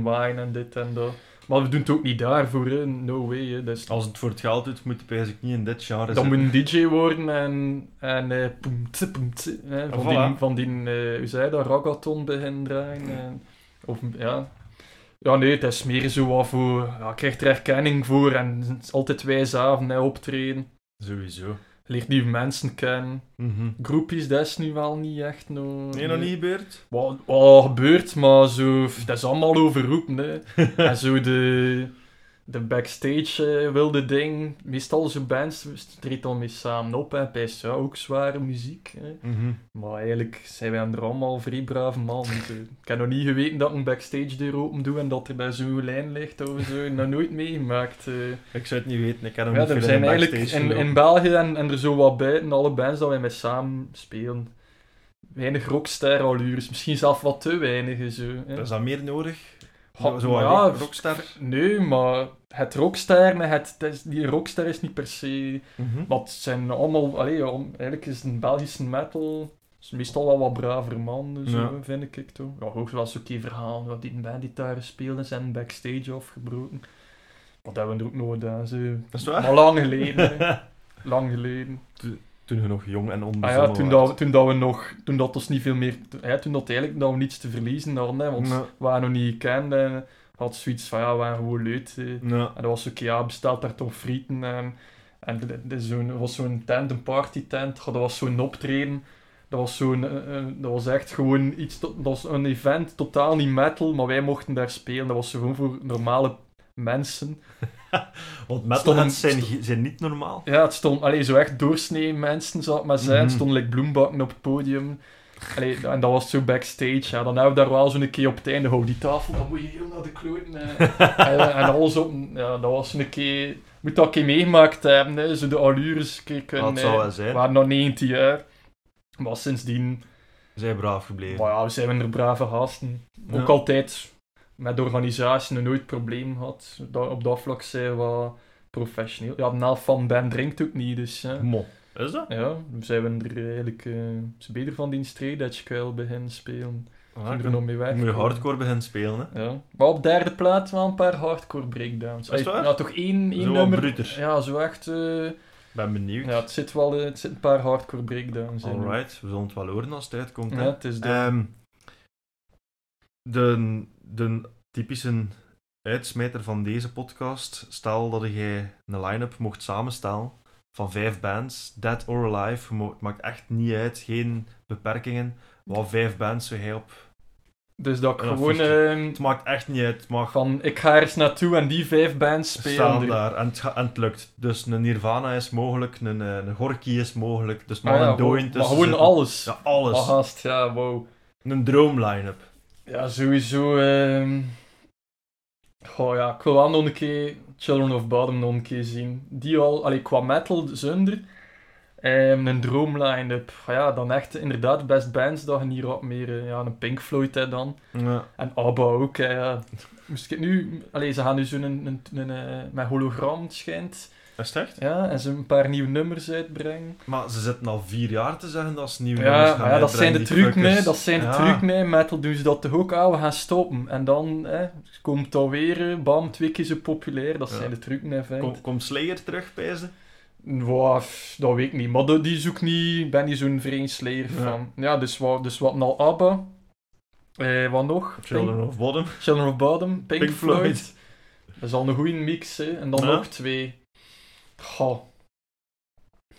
Speaker 2: waaien en dit en dat. Maar we doen het ook niet daarvoor, hè. no way. Hè. Is,
Speaker 1: Als het voor het geld doet, moet je niet in dit genre
Speaker 2: dan moet een DJ worden en, en eh, poem, tse, poem, tse, hè, van,
Speaker 1: Ah,
Speaker 2: die, van die, eh, hoe zei je dat, ragaton beginnen draaien. En, of, ja. Ja, nee, het is meer zo wat voor, ja, je krijgt er erkenning voor en het is altijd wijsavond hè, optreden.
Speaker 1: Sowieso.
Speaker 2: Je leert nieuwe mensen kennen.
Speaker 1: Mhm.
Speaker 2: Groepjes, dat is nu wel niet echt no,
Speaker 1: Nee, nog niet gebeurd?
Speaker 2: Wat, wat gebeurt, maar zo, dat is allemaal overroepen. Hè. en zo de, de backstage eh, wilde ding. Meestal zo bands treedt dan mee samen op. En bij ja, ook zware muziek. Hè.
Speaker 1: Mhm.
Speaker 2: Maar eigenlijk zijn wij er allemaal vrij brave mannen. zo. Ik heb nog niet geweten dat ik een backstage deur open doe en dat er bij zo'n lijn ligt of zo. Nog nooit meegemaakt. eh.
Speaker 1: Ik zou het niet weten, ik heb
Speaker 2: Ja,
Speaker 1: niet
Speaker 2: er zijn
Speaker 1: in
Speaker 2: eigenlijk in, in. België en, en er zo wat buiten alle bands dat wij met samen spelen. Weinig rockstar allures, misschien zelfs wat te weinig. Zo, hè.
Speaker 1: Is dat meer nodig? Zo
Speaker 2: ja,
Speaker 1: rock- rockstar?
Speaker 2: Nee, maar het rockstar, nee, het, het is, die rockstar is niet per se... Maar het zijn allemaal... Allee, ja, eigenlijk is een Belgische metal... is meestal wel wat braver man, zo,
Speaker 1: Ja.
Speaker 2: vind ik toch. Ja, ook wel zo'n keer verhaal wat die bandgitaren speelden zijn backstage afgebroken. Wat hebben we er ook nooit aan, zo.
Speaker 1: Dat is waar?
Speaker 2: Maar lang geleden. Lang geleden.
Speaker 1: Toen je nog jong en
Speaker 2: Ah
Speaker 1: onbezonnen
Speaker 2: ja, toen, dat, we- toen dat we nog... Toen dat ons niet veel meer... Ja, toen dat eigenlijk dat we niets te verliezen hadden, hè, want we waren nog niet gekend en had zoiets van, ja, we waren gewoon leuk. hè. En dat was ook, ja, bestaat daar toch frieten en... En er was zo'n tent, een partytent, dat was zo'n optreden. Dat was, zo'n, eh, eh, dat was echt gewoon iets, dat was een event, totaal niet metal, maar wij mochten daar spelen. Dat was gewoon voor normale mensen.
Speaker 1: Want metalheads zijn, zijn niet normaal.
Speaker 2: Ja, het stond, allee, zo echt doorsnee mensen, zou ik maar zijn. Het stonden like, bloembakken op het podium. Allee, en dat was zo backstage. Ja, dan hebben we daar wel zo'n keer op het einde, hou die tafel, dan moet je heel naar de kloten. eh. en, en alles op, ja, dat was een keer, moet dat een keer meegemaakt hebben, hè. zo de allures een kunnen.
Speaker 1: Dat zou wel zijn.
Speaker 2: We waren nog 19 jaar. Maar sindsdien,
Speaker 1: Zij braaf gebleven.
Speaker 2: maar ja, we zijn er brave gasten.
Speaker 1: Ja.
Speaker 2: Ook altijd met de organisatie nog nooit probleem gehad. Dat, op dat vlak zijn we wat professioneel. Ja, de helft van band drinkt ook niet, dus... hè.
Speaker 1: Mo. Is dat?
Speaker 2: Ja, zijn we er eigenlijk eh, ze beter van die straight edge kuil beginnen spelen.
Speaker 1: Ah,
Speaker 2: Ging er nog mee weg.
Speaker 1: moet je hardcore beginnen spelen, hè?
Speaker 2: Ja. Maar op derde plaats wel een paar hardcore breakdowns.
Speaker 1: Is?
Speaker 2: Ja, toch één, één
Speaker 1: Zo
Speaker 2: nummer.
Speaker 1: bruter.
Speaker 2: Ja, zo echt. eh,
Speaker 1: Ben benieuwd.
Speaker 2: ja, het zit wel eh, het zit een paar hardcore breakdowns in.
Speaker 1: Alright, we zullen het wel horen als het uitkomt.
Speaker 2: Ja, het is de...
Speaker 1: Ehm, de, de typische uitsmijter van deze podcast. Stel dat jij een line-up mocht samenstellen van vijf bands, dead or alive. je Het maakt echt niet uit, geen beperkingen. Wat vijf bands zou jij op...
Speaker 2: Dus dat ik gewoon
Speaker 1: 50.
Speaker 2: ehm,
Speaker 1: Het maakt echt niet uit. Mag
Speaker 2: van, ik ga ergens naartoe en die vijf bands spelen.
Speaker 1: staan daar. En het, ga- en het lukt. Dus een Nirvana is mogelijk, een, eh, een Gorky is mogelijk. Dus maar
Speaker 2: Ah ja,
Speaker 1: een Doin
Speaker 2: maar
Speaker 1: tussen
Speaker 2: gewoon
Speaker 1: zitten.
Speaker 2: alles.
Speaker 1: Ja, alles.
Speaker 2: Gast, ja, wow.
Speaker 1: Een droom line-up.
Speaker 2: Ja, sowieso. Goh ja, ik wil wel nog een keer Children of Bottom nog een keer zien. Die al, allee, qua metal zonder. ehm, een droom line-up. Ah Ja, dan echt inderdaad best bands dat je niet wat meer... eh, ja, een Pink Floyd hè, dan.
Speaker 1: Ja.
Speaker 2: En ABBA ook. hè, ja. Moest ik nu... Allee, ze gaan nu zo'n een, een, een, eh, met hologram, schijnt.
Speaker 1: Is het echt?
Speaker 2: Ja, en ze een paar nieuwe nummers uitbrengen.
Speaker 1: Maar ze zitten al vier jaar te zeggen dat ze nieuwe
Speaker 2: Ja,
Speaker 1: nummers gaan
Speaker 2: maar ja, dat zijn de nee.
Speaker 1: fuckers.
Speaker 2: Dat zijn de
Speaker 1: Ja.
Speaker 2: trucs, nee. Metal doen ze dat toch ook. Ah, we gaan stoppen. En dan hè, komt dat weer, bam, twee keer zo populair. Dat
Speaker 1: Ja.
Speaker 2: zijn de trucs, nee, vent.
Speaker 1: Kom, komt Slayer terug, pijzen?
Speaker 2: Wow, dat weet ik niet. Maar die zoek niet... Ik ben niet zo'n vreemd slayer
Speaker 1: Ja.
Speaker 2: van. Ja, dus wat, dus wat nou ABBA. Eh, wat nog?
Speaker 1: Children of Bottom.
Speaker 2: Children of Bottom. Pink,
Speaker 1: Pink
Speaker 2: Floyd.
Speaker 1: Floyd.
Speaker 2: Dat is al een goede mix, hè. En dan
Speaker 1: Ja.
Speaker 2: nog twee. Goh.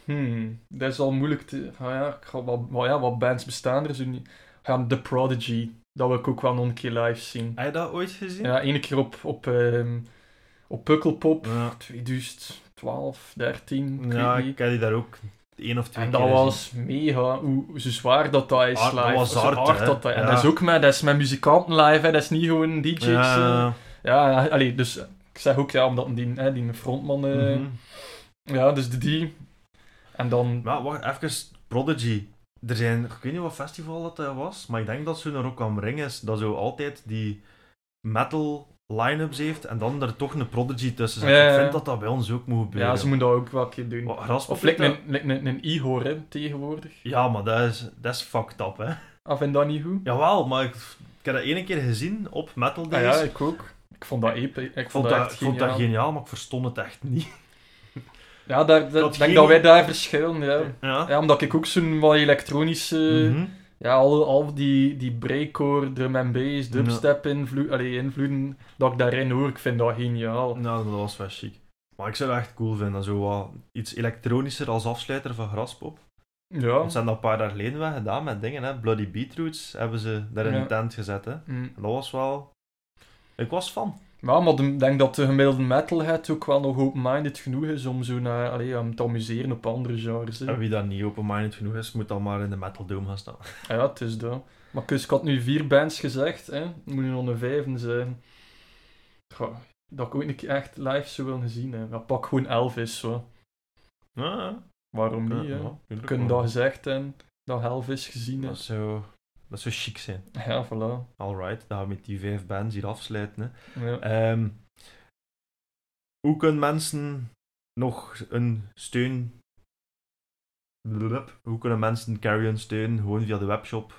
Speaker 2: Hmm, dat is al moeilijk te... Ah ja, ik ga ja, wat bands bestaan er zo niet. Ja, The Prodigy. Dat wil ik ook wel nog een keer live zien.
Speaker 1: Heb je dat ooit gezien?
Speaker 2: Ja, ene keer op, op, ehm, op Pukkelpop.
Speaker 1: Ja,
Speaker 2: 2012, 13, ik
Speaker 1: ja ik heb die daar ook één of twee
Speaker 2: En
Speaker 1: keer
Speaker 2: dat was mega, hoe, zo zwaar dat dat is
Speaker 1: Hard- dat
Speaker 2: live.
Speaker 1: was
Speaker 2: Zo
Speaker 1: hard, hè.
Speaker 2: dat dat, en
Speaker 1: Ja.
Speaker 2: dat is ook met, dat is met muzikanten live, hè. dat is niet gewoon DJ's. eh.
Speaker 1: Ja,
Speaker 2: Ja, allee, dus eh, ik zeg ook ja, omdat die, hè, die frontman, eh,
Speaker 1: mhm.
Speaker 2: Ja, dus de die. En dan,
Speaker 1: Maar wacht, even. Prodigy. Er zijn, ik weet niet wat festival dat eh, was, maar ik denk dat zo naar Rock am Ring is, dat zo altijd die metal line-ups heeft en dan er toch een Prodigy tussen zit.
Speaker 2: Ja,
Speaker 1: Ik vind dat dat bij ons ook moet gebeuren.
Speaker 2: ja, ze moeten dat ook wel een keer doen.
Speaker 1: Wat,
Speaker 2: Of
Speaker 1: heeft
Speaker 2: een, like hè, tegenwoordig.
Speaker 1: Ja, maar dat is, dat is fucked up, hè.
Speaker 2: Vind je dat niet goed?
Speaker 1: Jawel, maar ik, ik heb dat ene keer gezien op Metal
Speaker 2: Ah,
Speaker 1: Days.
Speaker 2: ja, ik ook. Ik vond dat episch. Ik, vond
Speaker 1: vond,
Speaker 2: dat
Speaker 1: vond dat
Speaker 2: geniaal,
Speaker 1: maar ik verstond het echt niet.
Speaker 2: Ja, daar,
Speaker 1: had
Speaker 2: ik denk dat wij daar verschillen, ja.
Speaker 1: Ja.
Speaker 2: Ja, omdat ik ook zo'n wat elektronische...
Speaker 1: Mhm.
Speaker 2: Ja, al, al die, die breakcore, drum and bass, dubstep invloed, allee, invloeden, dat ik daarin hoor, ik vind dat geniaal.
Speaker 1: Nou, dat was wel chic. Maar ik zou dat echt cool vinden, zo wat iets elektronischer als afsluiter van Graspop.
Speaker 2: Ja.
Speaker 1: Want ze hebben dat een paar jaar geleden wel gedaan met dingen, hè. Bloody Beetroots hebben ze daar in
Speaker 2: Ja.
Speaker 1: de tent gezet, hè.
Speaker 2: Mm.
Speaker 1: En dat was wel... Ik was fan.
Speaker 2: Ja, maar de- ik denk dat de gemiddelde metalhead ook wel nog open-minded genoeg is om zo naar, allee, om te amuseren op andere genres. hè.
Speaker 1: En wie dat niet open-minded genoeg is, moet dan maar in de Metal Dome gaan staan.
Speaker 2: Ah Ja, het is dat. Maar kus, ik had nu vier bands gezegd, hè. Moet nu nog een vijven zijn. Goh, dat ik ooit een keer echt live zou willen gezien, hè. Ja, pak gewoon Elvis, zo.
Speaker 1: Ja,
Speaker 2: Waarom
Speaker 1: ja,
Speaker 2: niet, hè.
Speaker 1: ja,
Speaker 2: We kunnen dat gezegd en dat Elvis gezien
Speaker 1: Dat
Speaker 2: is.
Speaker 1: Dat zou chic zijn.
Speaker 2: Ja, voilà.
Speaker 1: Alright, dan gaan we met die vijf bands hier afsluiten. Hè.
Speaker 2: Ja.
Speaker 1: Ehm, hoe kunnen mensen nog een steun... Hoe kunnen mensen Carrion steunen? Gewoon via de webshop?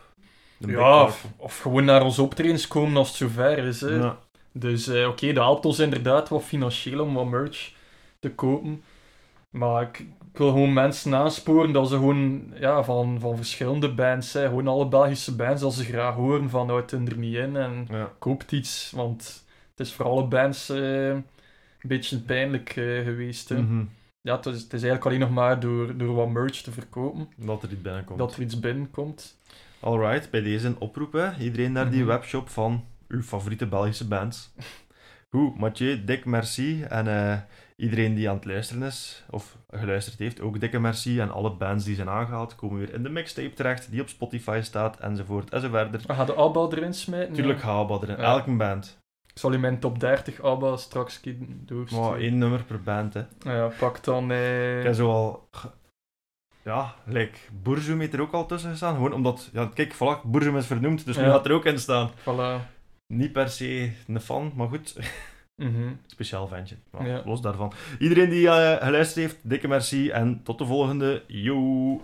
Speaker 1: De
Speaker 2: Ja, of, of gewoon naar ons optredens komen als het zover is. Hè.
Speaker 1: Ja.
Speaker 2: Dus eh, oké, dat helpt ons inderdaad wat financieel om wat merch te kopen. Maar ik, ik wil gewoon mensen aansporen dat ze gewoon ja, van, van verschillende bands, hè, gewoon alle Belgische bands, dat ze graag horen van houd er niet in en
Speaker 1: Ja.
Speaker 2: koopt iets. Want het is voor alle bands eh, een beetje pijnlijk eh, geweest. Hè.
Speaker 1: Mhm.
Speaker 2: Ja, het is, het is eigenlijk alleen nog maar door, door wat merch te verkopen
Speaker 1: Dat er iets binnenkomt.
Speaker 2: dat er iets binnenkomt.
Speaker 1: Alright, bij deze een oproep, hè. Iedereen naar die
Speaker 2: Mhm.
Speaker 1: webshop van uw favoriete Belgische bands. Goed, Mathieu, dik merci. En eh, iedereen die aan het luisteren is, of geluisterd heeft, ook dikke merci. En alle bands die zijn aangehaald, komen weer in de mixtape terecht, die op Spotify staat, enzovoort, en zo verder.
Speaker 2: We gaan de ABBA erin smijten.
Speaker 1: Tuurlijk gaan we erin.
Speaker 2: Ja.
Speaker 1: Elke band.
Speaker 2: Ik zal u mijn top 30 ABBA straks doorsturen.
Speaker 1: Maar één nummer per band, hè.
Speaker 2: Ja, pak dan... eh,
Speaker 1: Ik heb zo al... Ja, like, Bourgeois heeft er ook al tussen gestaan. Gewoon omdat... Ja, kijk, voilà, Bourgeois is vernoemd, dus nu gaat er ook in staan.
Speaker 2: Voilà.
Speaker 1: Niet per se een fan, maar goed.
Speaker 2: Mhm.
Speaker 1: Speciaal ventje. Maar
Speaker 2: Ja.
Speaker 1: Los daarvan. Iedereen die eh, geluisterd heeft, dikke merci en tot de volgende. Yo!